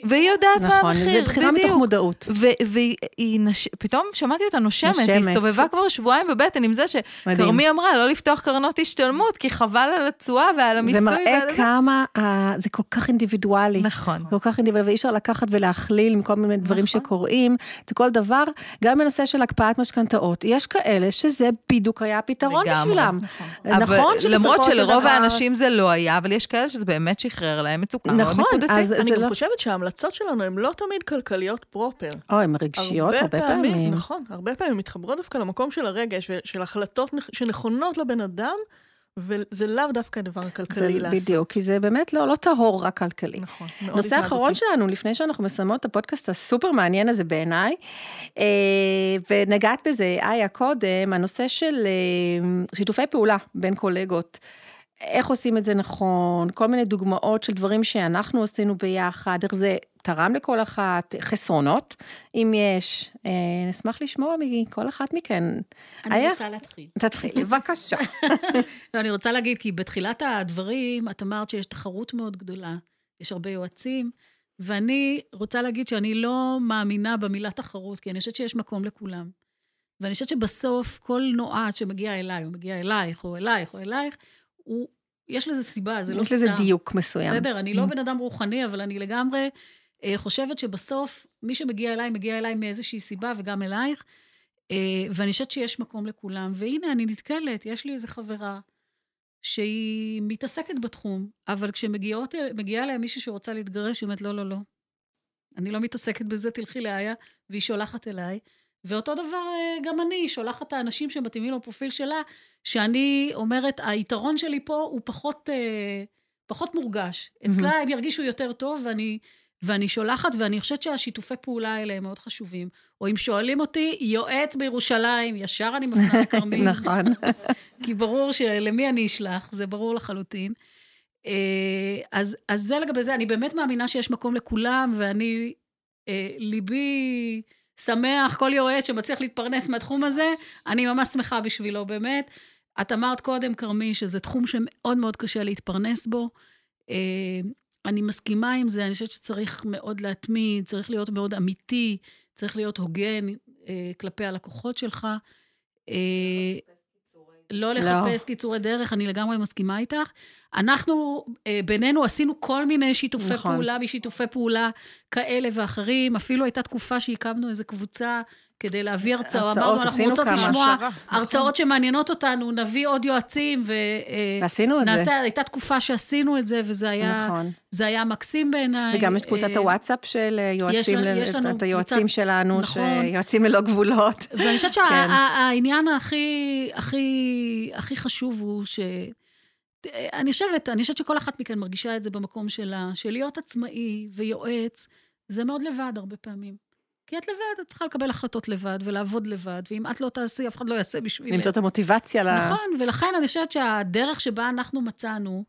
והיא יודעת מה המחיר, נכון, זה בחירה מתוך מודעות. והיא, נש... פתאום שמעתי אותה נושמת, היא הסתובבה כבר שבועיים בבטן עם זה שכרמי אמרה, לא לפתוח קרנות השתלמות, כי חבל על התשואה ועל המיסוי. זה מראה כמה, זה כל כך אינדיבידואלי. נכון. כל כך אינדיבידואלי, ואי אפשר לקחת ולהכליל מכל מיני דברים נכון. שקורים. זה כל דבר, גם בנושא של הקפאת משכנתאות, יש כאלה שזה בדיוק היה הפתרון בשבילם. נכון, נכון למרות שלרוב האנשים זה לא היה, אבל יש כאלה שזה באמת שחרר להם מצוקה מאוד נכון, נקודתית. אני גם לא... חושבת שההמלצות שלנו הן לא תמיד כלכליות פרופר. או, הן רגשיות הרבה, הרבה פעמים. פעמים. נכון, הרבה פעמים מתחברות דווקא למקום של הרגש, של החלטות שנכונות לבן אדם, וזה לאו דווקא הדבר הכלכלי לעשות. בדיוק, כי זה באמת לא, לא טהור רק כלכלי. נכון, מאוד נושא האחרון שלנו, לפני שאנחנו מסיימות את הפודקאסט הסופר מעניין הזה בעיניי, אה, ונגעת בזה, איה, קודם, הנושא של אה, שיתופי פעולה בין קולגות. איך עושים את זה נכון, כל מיני דוגמאות של דברים שאנחנו עשינו ביחד, איך זה תרם לכל אחת, חסרונות, אם יש. אה, נשמח לשמוע מכל אחת מכן. אני היה? רוצה להתחיל. תתחילי, בבקשה. [laughs] לא, אני רוצה להגיד, כי בתחילת הדברים, את אמרת שיש תחרות מאוד גדולה, יש הרבה יועצים, ואני רוצה להגיד שאני לא מאמינה במילה תחרות, כי אני חושבת שיש מקום לכולם. ואני חושבת שבסוף כל נועד שמגיע אליי, או מגיע אלייך, או אלייך, או אלייך, הוא, יש לזה סיבה, זה לא סתם. יש לזה דיוק מסוים. בסדר, אני לא mm. בן אדם רוחני, אבל אני לגמרי אה, חושבת שבסוף, מי שמגיע אליי, מגיע אליי מאיזושהי סיבה, וגם אלייך, אה, ואני חושבת שיש מקום לכולם. והנה, אני נתקלת, יש לי איזו חברה שהיא מתעסקת בתחום, אבל כשמגיעה אליה מישהי שרוצה להתגרש, היא אומרת, לא, לא, לא. אני לא מתעסקת בזה, תלכי לאיה, והיא שולחת אליי. ואותו דבר אה, גם אני, שולחת את האנשים שמתאימים לפרופיל שלה, שאני אומרת, היתרון שלי פה הוא פחות, אה, פחות מורגש. אצלה mm-hmm. הם ירגישו יותר טוב, ואני, ואני שולחת, ואני חושבת שהשיתופי פעולה האלה הם מאוד חשובים. או אם שואלים אותי, יועץ בירושלים, ישר אני מפנה לכרמי. [laughs] נכון. [laughs] כי ברור שלמי אני אשלח, זה ברור לחלוטין. אה, אז, אז זה לגבי זה, אני באמת מאמינה שיש מקום לכולם, ואני, ליבי... שמח, כל יועץ שמצליח להתפרנס מהתחום הזה, אני ממש שמחה בשבילו, באמת. את אמרת קודם, כרמי, שזה תחום שמאוד מאוד קשה להתפרנס בו. אה, אני מסכימה עם זה, אני חושבת שצריך מאוד להתמיד, צריך להיות מאוד אמיתי, צריך להיות הוגן אה, כלפי הלקוחות שלך. לא, לא לחפש לא. קיצורי דרך, אני לגמרי מסכימה איתך. אנחנו, אה, בינינו עשינו כל מיני שיתופי נכון. פעולה משיתופי פעולה כאלה ואחרים. אפילו הייתה תקופה שהקמנו איזו קבוצה כדי להביא הרצאות. אמרנו, אנחנו רוצות לשמוע. הרצאות שמעניינות אותנו, נביא עוד יועצים, ו... אה, ועשינו את נעשה, זה. הייתה תקופה שעשינו את זה, וזה היה, נכון. זה היה מקסים בעיניי. וגם יש קבוצת אה, הוואטסאפ של יועצים, יש, ל... יש לנו את היועצים קבוצת... שלנו, נכון. שיועצים ללא גבולות. ואני חושבת שהעניין כן. הכי, הכי, הכי חשוב הוא ש... אני חושבת, אני חושבת שכל אחת מכן מרגישה את זה במקום שלה, של להיות עצמאי ויועץ, זה מאוד לבד הרבה פעמים. כי את לבד, את צריכה לקבל החלטות לבד ולעבוד לבד, ואם את לא תעשי, אף אחד לא יעשה בשבילך. למצוא את המוטיבציה ל... נכון, ולכן אני חושבת שהדרך שבה אנחנו מצאנו,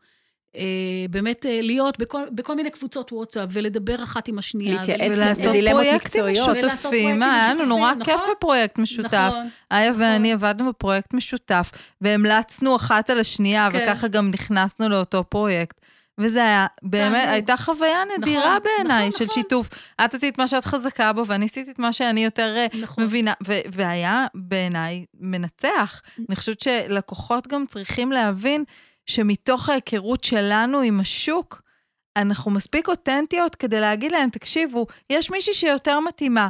אה, באמת אה, להיות בכל, בכל מיני קבוצות וואטסאפ ולדבר אחת עם השנייה. להתייעץ ולעשות פרויקטים משותפים. היה לנו נורא נכון? כיף בפרויקט משותף. נכון. איה נכון. ואני עבדנו בפרויקט משותף, והמלצנו אחת על השנייה, כן. וככה גם נכנסנו לאותו פרויקט. וזה היה, באמת, הייתה חוויה נדירה נכון, בעיניי נכון, של נכון. שיתוף. את עשית מה שאת חזקה בו, ואני עשיתי את מה שאני יותר אה, נכון. מבינה, ו- והיה בעיניי מנצח. אני חושבת שלקוחות גם צריכים להבין שמתוך ההיכרות שלנו עם השוק, אנחנו מספיק אותנטיות כדי להגיד להם, תקשיבו, יש מישהי שיותר מתאימה,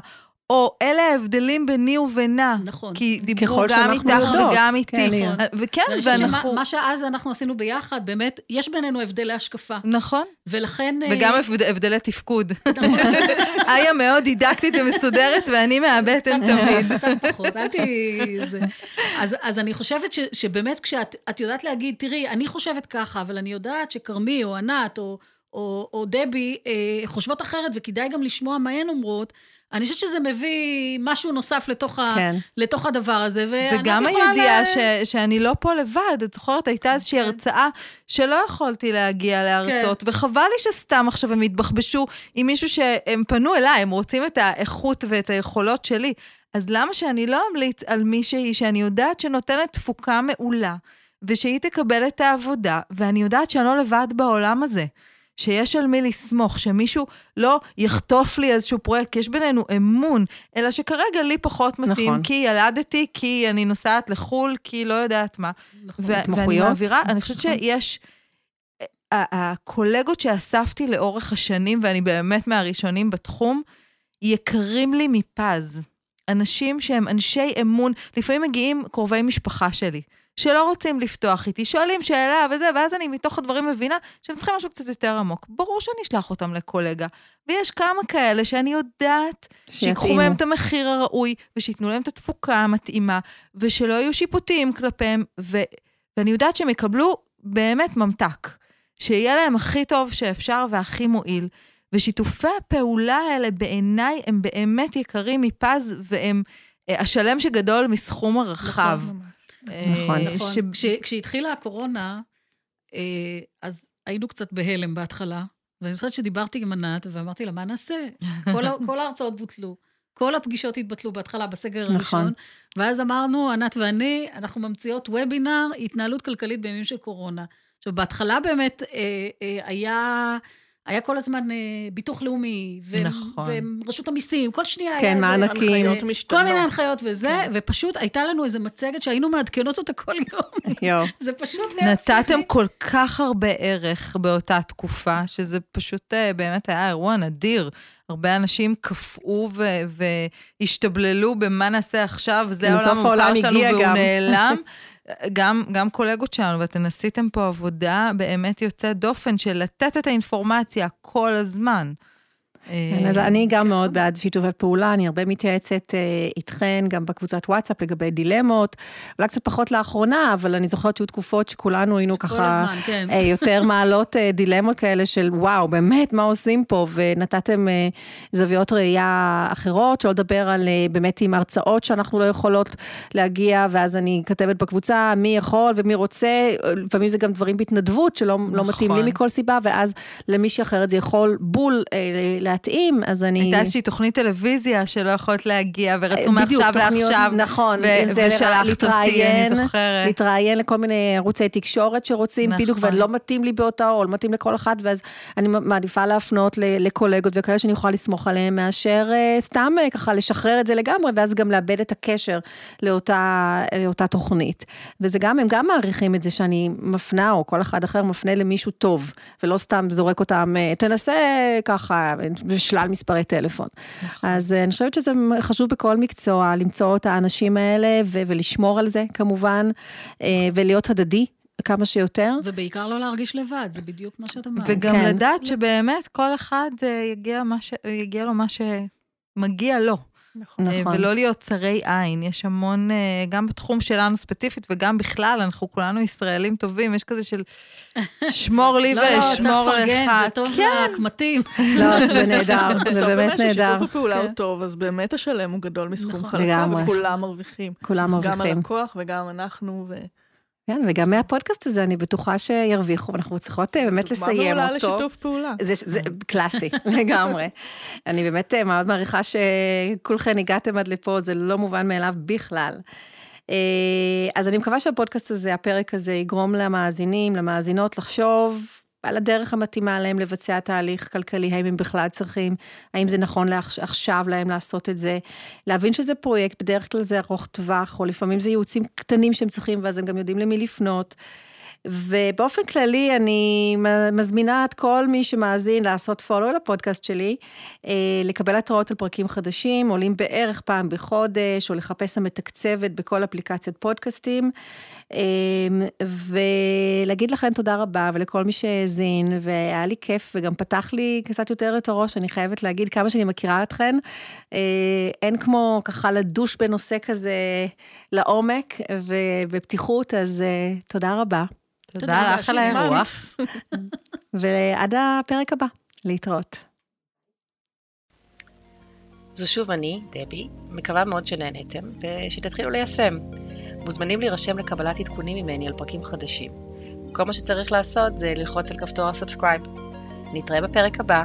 או אלה ההבדלים ביני ובינה. נכון. כי דיברו גם איתך. וגם איתי. כן, נכון. וכן, ואנחנו... שמה, מה שאז אנחנו עשינו ביחד, באמת, יש בינינו הבדלי השקפה. נכון. ולכן... אה, וגם הבד... הבדלי תפקוד. נכון. [laughs] איה מאוד דידקטית ומסודרת, ואני מהבטן תמיד. קצת פחות, אל תהיי... אז, אז אני חושבת ש, שבאמת כשאת יודעת להגיד, תראי, אני חושבת ככה, אבל אני יודעת שכרמי או ענת או... או, או דבי אה, חושבות אחרת, וכדאי גם לשמוע מה הן אומרות, אני חושבת שזה מביא משהו נוסף לתוך, כן. ה, לתוך הדבר הזה, וגם הידיעה ל... ש, שאני לא פה לבד, את זוכרת, הייתה איזושהי כן. הרצאה שלא יכולתי להגיע להרצות, כן. וחבל לי שסתם עכשיו הם התבחבשו עם מישהו שהם פנו אליי, הם רוצים את האיכות ואת היכולות שלי. אז למה שאני לא אמליץ על מישהי שאני יודעת שנותנת תפוקה מעולה, ושהיא תקבל את העבודה, ואני יודעת שאני לא לבד בעולם הזה. שיש על מי לסמוך, שמישהו לא יחטוף לי איזשהו פרויקט, כי יש בינינו אמון, אלא שכרגע לי פחות מתאים, נכון. כי ילדתי, כי אני נוסעת לחו"ל, כי לא יודעת מה. נכון, ואני מעבירה, אני חושבת נכון. שיש... הקולגות שאספתי לאורך השנים, ואני באמת מהראשונים בתחום, יקרים לי מפז. אנשים שהם אנשי אמון, לפעמים מגיעים קרובי משפחה שלי. שלא רוצים לפתוח איתי, שואלים שאלה וזה, ואז אני מתוך הדברים מבינה שהם צריכים משהו קצת יותר עמוק. ברור שאני אשלח אותם לקולגה. ויש כמה כאלה שאני יודעת שיקחו מהם את המחיר הראוי, ושייתנו להם את התפוקה המתאימה, ושלא יהיו שיפוטיים כלפיהם, ו... ואני יודעת שהם יקבלו באמת ממתק. שיהיה להם הכי טוב שאפשר והכי מועיל. ושיתופי הפעולה האלה בעיניי הם באמת יקרים מפז, והם אה, השלם שגדול מסכום הרחב. נכון. נכון. נכון. ש... כש, כשהתחילה הקורונה, אה, אז היינו קצת בהלם בהתחלה, ואני זוכרת שדיברתי עם ענת, ואמרתי לה, מה נעשה? כל, כל ההרצאות בוטלו. כל הפגישות התבטלו בהתחלה, בסגר נכון. הראשון. ואז אמרנו, ענת ואני, אנחנו ממציאות וובינר, התנהלות כלכלית בימים של קורונה. עכשיו, בהתחלה באמת אה, אה, היה... היה כל הזמן אה, ביטוח לאומי, ו- נכון. ורשות המיסים, כל שנייה כן, היה איזה... כן, מענקים. משתנות. כל מיני הנחיות וזה, כן. ופשוט הייתה לנו איזו מצגת שהיינו מעדכנות אותה כל יום. יו. [laughs] זה פשוט... נתתם כל כך הרבה ערך באותה תקופה, שזה פשוט אה, באמת היה אירוע נדיר. הרבה אנשים קפאו והשתבללו במה נעשה עכשיו, זה העולם המוכר שלנו והוא גם. נעלם. [laughs] גם, גם קולגות שלנו, ואתם עשיתם פה עבודה באמת יוצאת דופן של לתת את האינפורמציה כל הזמן. כן, אז אני גם מאוד בעד שיתופי פעולה, אני הרבה מתייעצת אה, איתכן, גם בקבוצת וואטסאפ לגבי דילמות, אולי קצת פחות לאחרונה, אבל אני זוכרת שהיו תקופות שכולנו היינו ככה, כן. אה, יותר [laughs] מעלות אה, דילמות כאלה של וואו, באמת, מה עושים פה? ונתתם זוויות ראייה אחרות, שלא לדבר על באמת עם הרצאות שאנחנו לא יכולות להגיע, ואז אני כתבת בקבוצה מי יכול ומי רוצה, לפעמים זה גם דברים בהתנדבות שלא לא נכון. לא מתאים לי מכל סיבה, ואז למישהי אחרת זה יכול בול להתאים, אז אני... הייתה איזושהי תוכנית טלוויזיה שלא יכולת להגיע, ורצו מעכשיו לעכשיו. נכון, ו- ושלחת אותי, אני זוכרת. להתראיין לכל מיני ערוצי תקשורת שרוצים, נכון. בדיוק, ולא מתאים לי באותה, או לא מתאים לכל אחד, ואז אני מעדיפה להפנות לקולגות וכאלה שאני יכולה לסמוך עליהם, מאשר אה, סתם אה, ככה לשחרר את זה לגמרי, ואז גם לאבד את הקשר לאותה, לאותה תוכנית. וזה גם, הם גם מעריכים את זה שאני מפנה, או כל אחד אחר מפנה למישהו טוב, ולא סתם זורק אותם, אה, תנסה ככה, ושלל מספרי טלפון. נכון. אז אה, אני חושבת שזה חשוב בכל מקצוע, למצוא את האנשים האלה ו- ולשמור על זה כמובן, אה, ולהיות הדדי. כמה שיותר. ובעיקר לא להרגיש לבד, זה בדיוק מה שאת אמרת. וגם כן. לדעת שבאמת כל אחד אה, יגיע, ש... יגיע לו מה שמגיע לו. נכון. אה. ולא להיות צרי עין, יש המון, אה, גם בתחום שלנו ספציפית וגם בכלל, אנחנו כולנו ישראלים טובים, יש כזה של שמור [laughs] לי ואשמור לך. לא, לא, צריך לפרגן, זה טוב כן. לקמטים. [laughs] לא, זה נהדר, [laughs] זה באמת נהדר. בסוף ששיתוף הפעולה הוא כן. טוב, אז באמת השלם הוא גדול מסכום נכון. חלקה, וכולם מרוויחים. כולם מרוויחים. גם הלקוח וגם אנחנו. כן, וגם מהפודקאסט הזה אני בטוחה שירוויחו, ואנחנו צריכות אה, באמת לסיים אותו. דוגמה מעולה לשיתוף פעולה. זה, זה קלאסי, [laughs] לגמרי. אני באמת אה, מאוד מעריכה שכולכן הגעתם עד לפה, זה לא מובן מאליו בכלל. אה, אז אני מקווה שהפודקאסט הזה, הפרק הזה, יגרום למאזינים, למאזינות, לחשוב על הדרך המתאימה להם לבצע תהליך כלכלי, האם הם בכלל צריכים, האם זה נכון עכשיו להם לעשות את זה, להבין שזה פרויקט, בדרך כלל זה ארוך טווח, או לפעמים זה ייעוצים קטנים שהם צריכים, ואז הם גם יודעים למי לפנות. ובאופן כללי, אני מזמינה את כל מי שמאזין לעשות פולו לפודקאסט שלי, אה, לקבל התראות על פרקים חדשים, עולים בערך פעם בחודש, או לחפש המתקצבת בכל אפליקציית פודקאסטים, אה, ולהגיד לכם תודה רבה, ולכל מי שהאזין, והיה לי כיף, וגם פתח לי קצת יותר את הראש, אני חייבת להגיד כמה שאני מכירה אתכן. אה, אין כמו ככה לדוש בנושא כזה לעומק ובפתיחות, אז תודה רבה. תודה לך על האירוע. ועד הפרק הבא, להתראות. זו שוב אני, דבי, מקווה מאוד שנהנתם, ושתתחילו ליישם. מוזמנים להירשם לקבלת עדכונים ממני על פרקים חדשים. כל מה שצריך לעשות זה ללחוץ על כפתור ה subscribe. נתראה בפרק הבא.